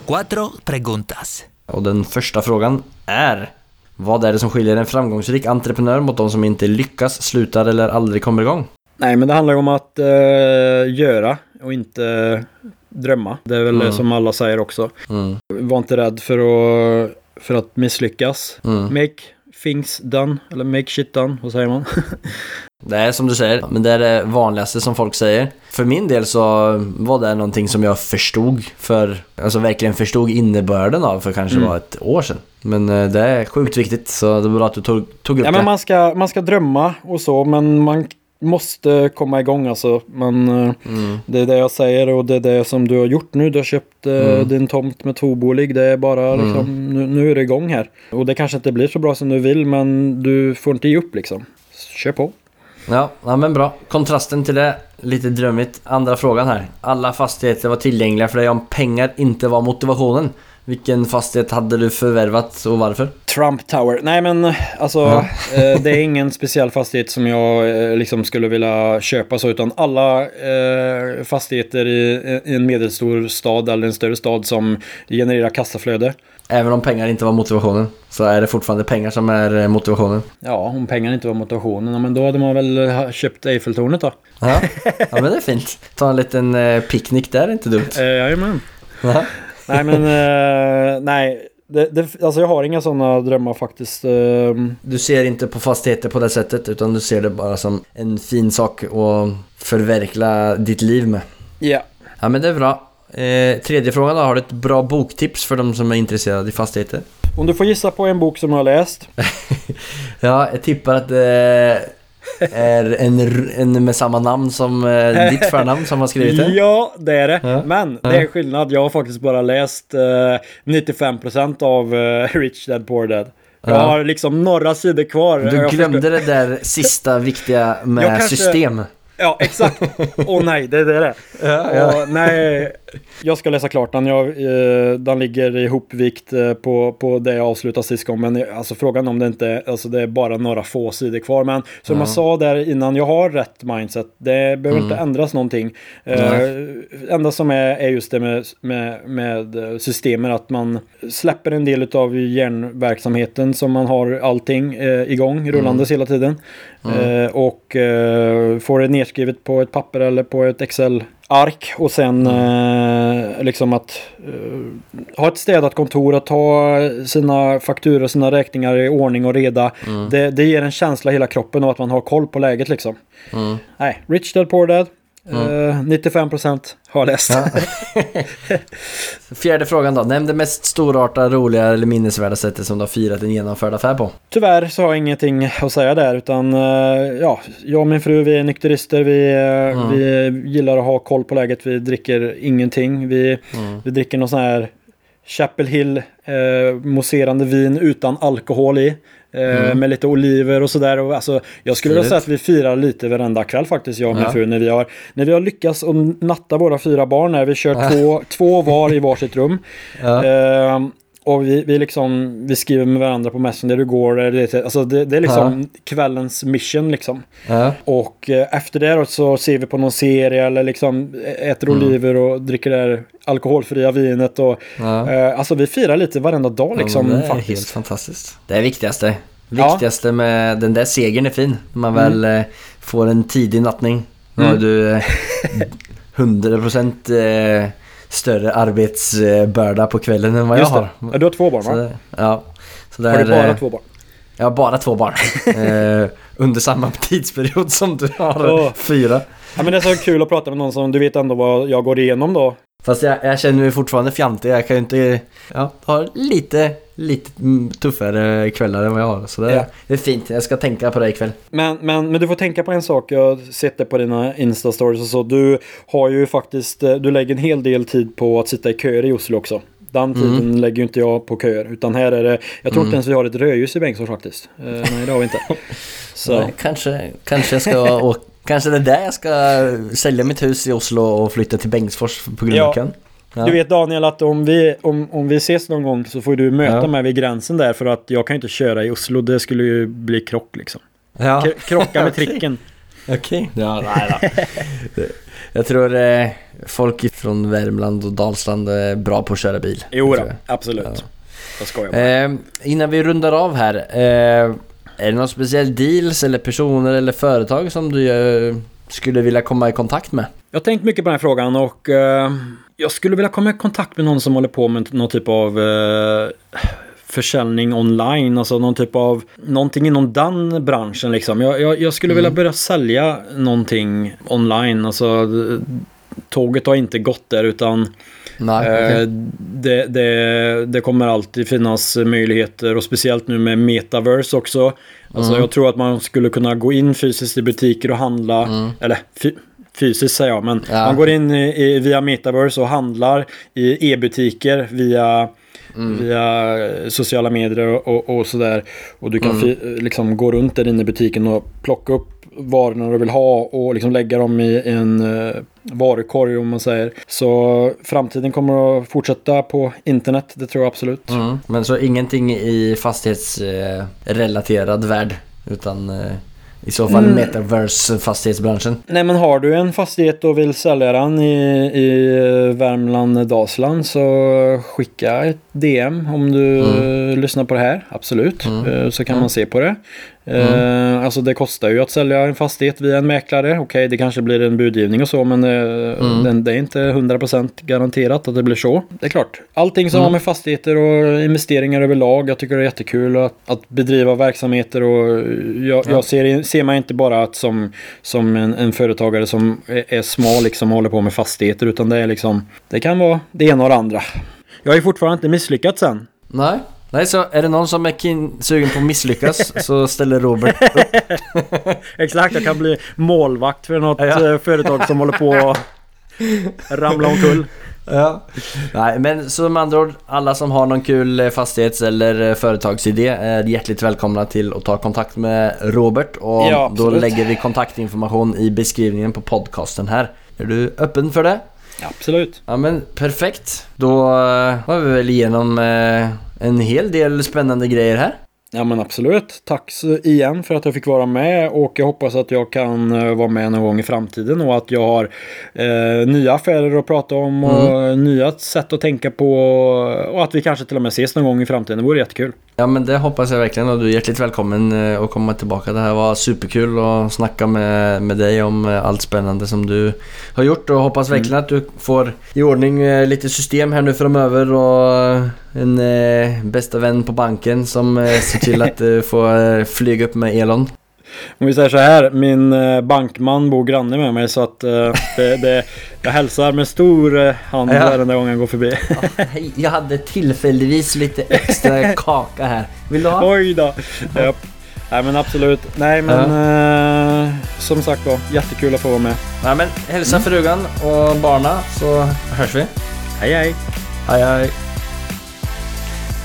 Cuatro preguntas. Och den första frågan är Vad är det som skiljer en framgångsrik entreprenör mot de som inte lyckas, slutar eller aldrig kommer igång? Nej men det handlar ju om att eh, göra och inte drömma. Det är väl det som alla säger också. Mm. Var inte rädd för att, för att misslyckas. Mm. Make things done. Eller make shit done. Vad säger man? Det är som du säger, men det är det vanligaste som folk säger. För min del så var det någonting som jag förstod för, alltså verkligen förstod innebörden av för kanske Mm. var ett år sedan. Men eh, det är sjukt viktigt så det är bra att du tog, tog upp ja det. men man ska, man ska drömma och så. Men man måste komma igång alltså. Men eh, Mm. det är det jag säger och det är det som du har gjort nu. Du har köpt eh, Mm. din tomt med tvåbolig. Det är bara liksom, nu, nu är det igång här. Och det kanske inte blir så bra som du vill men du får inte ge upp liksom. Kör på. Ja, ja, men bra. Kontrasten till det, lite drömmigt. Andra frågan här. Alla fastigheter var tillgängliga för dig om pengar inte var motivationen. Vilken fastighet hade du förvärvat och varför? Trump Tower. Nej men alltså Ja. eh, det är ingen speciell fastighet som jag eh, liksom skulle vilja köpa så utan alla eh, fastigheter i, i en medelstor stad eller en större stad som genererar kassaflöde. Även om pengar inte var motivationen så är det fortfarande pengar som är eh, motivationen. Ja, om pengarna inte var motivationen, men då hade man väl ha- köpt Eiffeltornet då. Ja, ja men det är fint. Ta en liten eh, picknick där är inte dumt. Eh, jajamän. Ja. Nej men, eh, nej. Det, det, alltså jag har inga sådana drömmar faktiskt. Eh, Du ser inte på fastigheter på det sättet utan du ser det bara som en fin sak att förverkliga ditt liv med. Ja. Ja men det är bra. Eh, tredje frågan då, har du ett bra boktips för de som är intresserade i fastigheter? Om du får gissa på en bok som jag har läst. Ja, jag tippar att det är en, en med samma namn som eh, ditt förnamn som har skrivit det. Ja, det är det. Ja. Men Ja. det är skillnad. Jag har faktiskt bara läst eh, 95% av eh, Rich Dad Poor Dad. Jag Ja. har liksom några sidor kvar. Du glömde det där sista viktiga med kanske- system. Ja, exakt. Åh nej, det är det. det. Ja, Och, nej, jag ska läsa klart den. Jag, eh, den ligger ihopvikt eh, på, på det jag avslutade sist gång. Men eh, alltså, frågan om det inte alltså, det är bara några få sidor kvar. Men som Ja. jag sa där innan, jag har rätt mindset. Det behöver inte ändras någonting. Eh, enda som är, är just det med, med, med eh, systemen. Att man släpper en del av hjärnverksamheten som man har allting eh, igång, rullandes hela tiden. Eh, och eh, får det nedskrivet på ett papper eller på ett Excel-ark. Och sen eh, liksom att eh, ha ett städat kontor, att ha sina fakturor och sina räkningar i ordning och reda. Det, det ger en känsla i hela kroppen av att man har koll på läget liksom. Mm. Nej, Rich Dad Poor Dad. Eh, 95% har läst. Ja. Fjärde frågan då. Nämn det mest storartade, roliga eller minnesvärda sättet som du har firat en genomförd affär på. Tyvärr så har jag ingenting att säga där utan eh, ja, jag och min fru vi är nykterister. Vi, eh, vi gillar att ha koll på läget. Vi dricker ingenting. Vi, vi dricker någon sån här Chapel Hill eh, mousserande vin utan alkohol i. Eh, Med lite oliver och sådär. Alltså, jag skulle vilja säga att vi firar lite varenda kväll faktiskt, jag och min Ja. fru. När vi, har, när vi har lyckats att natta våra fyra barn. När vi kör två, två var i varsitt rum. Ja. Eh, och vi, vi, liksom, vi skriver med varandra på Messenger, hur går det? det? Alltså det, det är liksom kvällens mission liksom. Ja. Och eh, efter det då så ser vi på någon serie eller liksom äter oliver och dricker det här alkoholfria vinet. Och, Ja. eh, alltså vi firar lite varenda dag liksom ja, det är faktiskt. helt fantastisast. Det är viktigaste. Ja. Viktigaste med den där segern är fin. Man väl eh, får en tidig nattning. Har Mm. du eh, 100% eh, större arbetsbörda på kvällen än vad jag Just har. det. Du har två barn Så va? det, ja. Så det Har du är, bara eh, två barn? Jag har bara två barn. eh, under samma tidsperiod som du har Åh. fyra. Ja, men det är så kul att prata med någon som du vet ändå vad jag går igenom då. Fast jag, jag känner mig fortfarande fjantig. Jag kan ju inte... Ja, ha lite, lite mm, tuffare kvällar än vad jag har. Så det, Ja. det är fint. Jag ska tänka på det ikväll. Men, men, men du får tänka på en sak, jag har sett det på dina Insta-stories och så. Du har ju faktiskt, eh, du lägger en hel del tid på att sitta i köer i Oslo också. Den tiden lägger ju inte jag på köer. Utan här är det, jag tror inte ens vi har ett rödljus i Bengtsfors faktiskt. Eh, nej det har vi inte. Så, Nej, kanske, kanske jag ska... och, kanske det är där jag ska sälja mitt hus i Oslo och flytta till Bengtsfors på Grundviken. Ja. Du vet Daniel att om vi, om, om vi ses någon gång så får du möta Ja. mig vid gränsen där för att jag kan inte köra i Oslo. Det skulle ju bli krock liksom. Ja. Krocka med tricken. Okej. Ja, nej då. Jag tror eh, folk från Värmland och Dalsland är bra på att köra bil. Jo då, absolut. Jag skojar bara. Eh, innan vi rundar av här. Eh, är det någon speciell deals eller personer eller företag som du eh, skulle vilja komma i kontakt med? Jag har tänkt mycket på den här frågan och eh, jag skulle vilja komma i kontakt med någon som håller på med någon typ av eh, försäljning online, alltså någon typ av någonting inom den branschen liksom. Jag, jag, jag skulle vilja börja sälja någonting online, alltså tåget har inte gått där utan Nej, eh, okej. det, det, det kommer alltid finnas möjligheter och speciellt nu med metaverse också. Alltså Mm. jag tror att man skulle kunna gå in fysiskt i butiker och handla, eller fy, fysiskt säger jag, men. Ja. man går in i, i, via metaverse och handlar i e-butiker via Mm. Via sociala medier och, och, och sådär. Och du kan Mm. liksom gå runt där inne i butiken och plocka upp varorna du vill ha och liksom lägga dem i en uh, varukorg om man säger. Så framtiden kommer att fortsätta på internet, det tror jag absolut. Mm. Men så ingenting i fastighetsrelaterad värld? Utan eh, I så fall metaverse fastighetsbranschen. Nej men har du en fastighet och vill sälja den i, i Värmland, Dalsland så skicka ett DM om du eh, lyssnar på det här. Absolut. Eh, Så kan man se på det. Eh, Alltså det kostar ju att sälja en fastighet via en mäklare. Okej, det kanske blir en budgivning och så men eh, den, det är inte 100% garanterat att det blir så. Det är klart. Allting som har med fastigheter och investeringar överlag. Jag tycker det är jättekul att, att bedriva verksamheter och jag, jag ser, ser mig inte bara att som, som en, en företagare som är, är smal liksom och håller på med fastigheter utan det är liksom det kan vara det ena och det andra. Jag har ju fortfarande inte misslyckats än. Nej. Nej, så är det någon som är kin- sugen på att misslyckas så ställer Robert upp. Exakt, jag kan bli målvakt för något eh, företag som håller på att ramla omkull. Ja. Nej, men med andra ord, alla som har någon kul eh, fastighets eller eh, företagsidé är hjärtligt välkomna till att ta kontakt med Robert och Ja, då lägger vi kontaktinformation i beskrivningen på podcasten här. Är du öppen för det? Absolut. Ja men perfekt. Då var vi väl igenom eh, en hel del spännande grejer här. Ja men absolut. Tack igen för att jag fick vara med och jag hoppas att jag kan eh, vara med någon gång i framtiden och att jag har eh, nya affärer att prata om och nya sätt att tänka på och att vi kanske till och med ses någon gång i framtiden. Det vore jättekul. Ja men det hoppas jag verkligen och du är hjärtligt välkommen eh, att komma tillbaka. Det här var superkul att snacka med, med dig om eh, allt spännande som du har gjort och hoppas verkligen att du får i ordning eh, lite system här nu framöver och en eh, bästa vän på banken som eh, ser till att du får flyga upp med Elon. Om vi säger så här, min eh, bankman bor granne med mig så att eh, det, det, jag hälsar med stor eh, hand Ja. varje gång jag går förbi. Hej, jag hade tillfälligtvis lite extra kaka här. Vill du ha? Oj då! Japp. Nej men absolut. Nej men eh, som sagt var, jättekul att få vara med. Ja, men hälsa frugan och barna så hörs vi. Hej hej! Hej hej.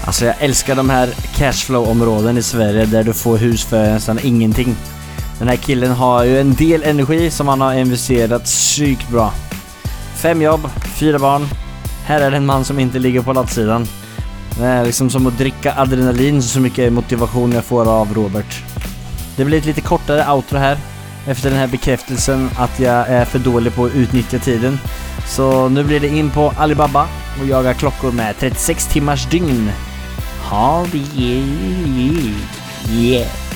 Alltså jag älskar de här cashflow-områden i Sverige där du får hus för nästan ingenting. Den här killen har ju en del energi som han har investerat psykt bra. Fem jobb, fyra barn. Här är det en man som inte ligger på latsidan. Det är liksom som att dricka adrenalin så mycket motivation jag får av Robert. Det blir ett lite kortare outro här. Efter den här bekräftelsen att jag är för dålig på att utnyttja tiden. Så nu blir det in på Alibaba och jaga klockor med 36 timmars dygn. Ha det yeah.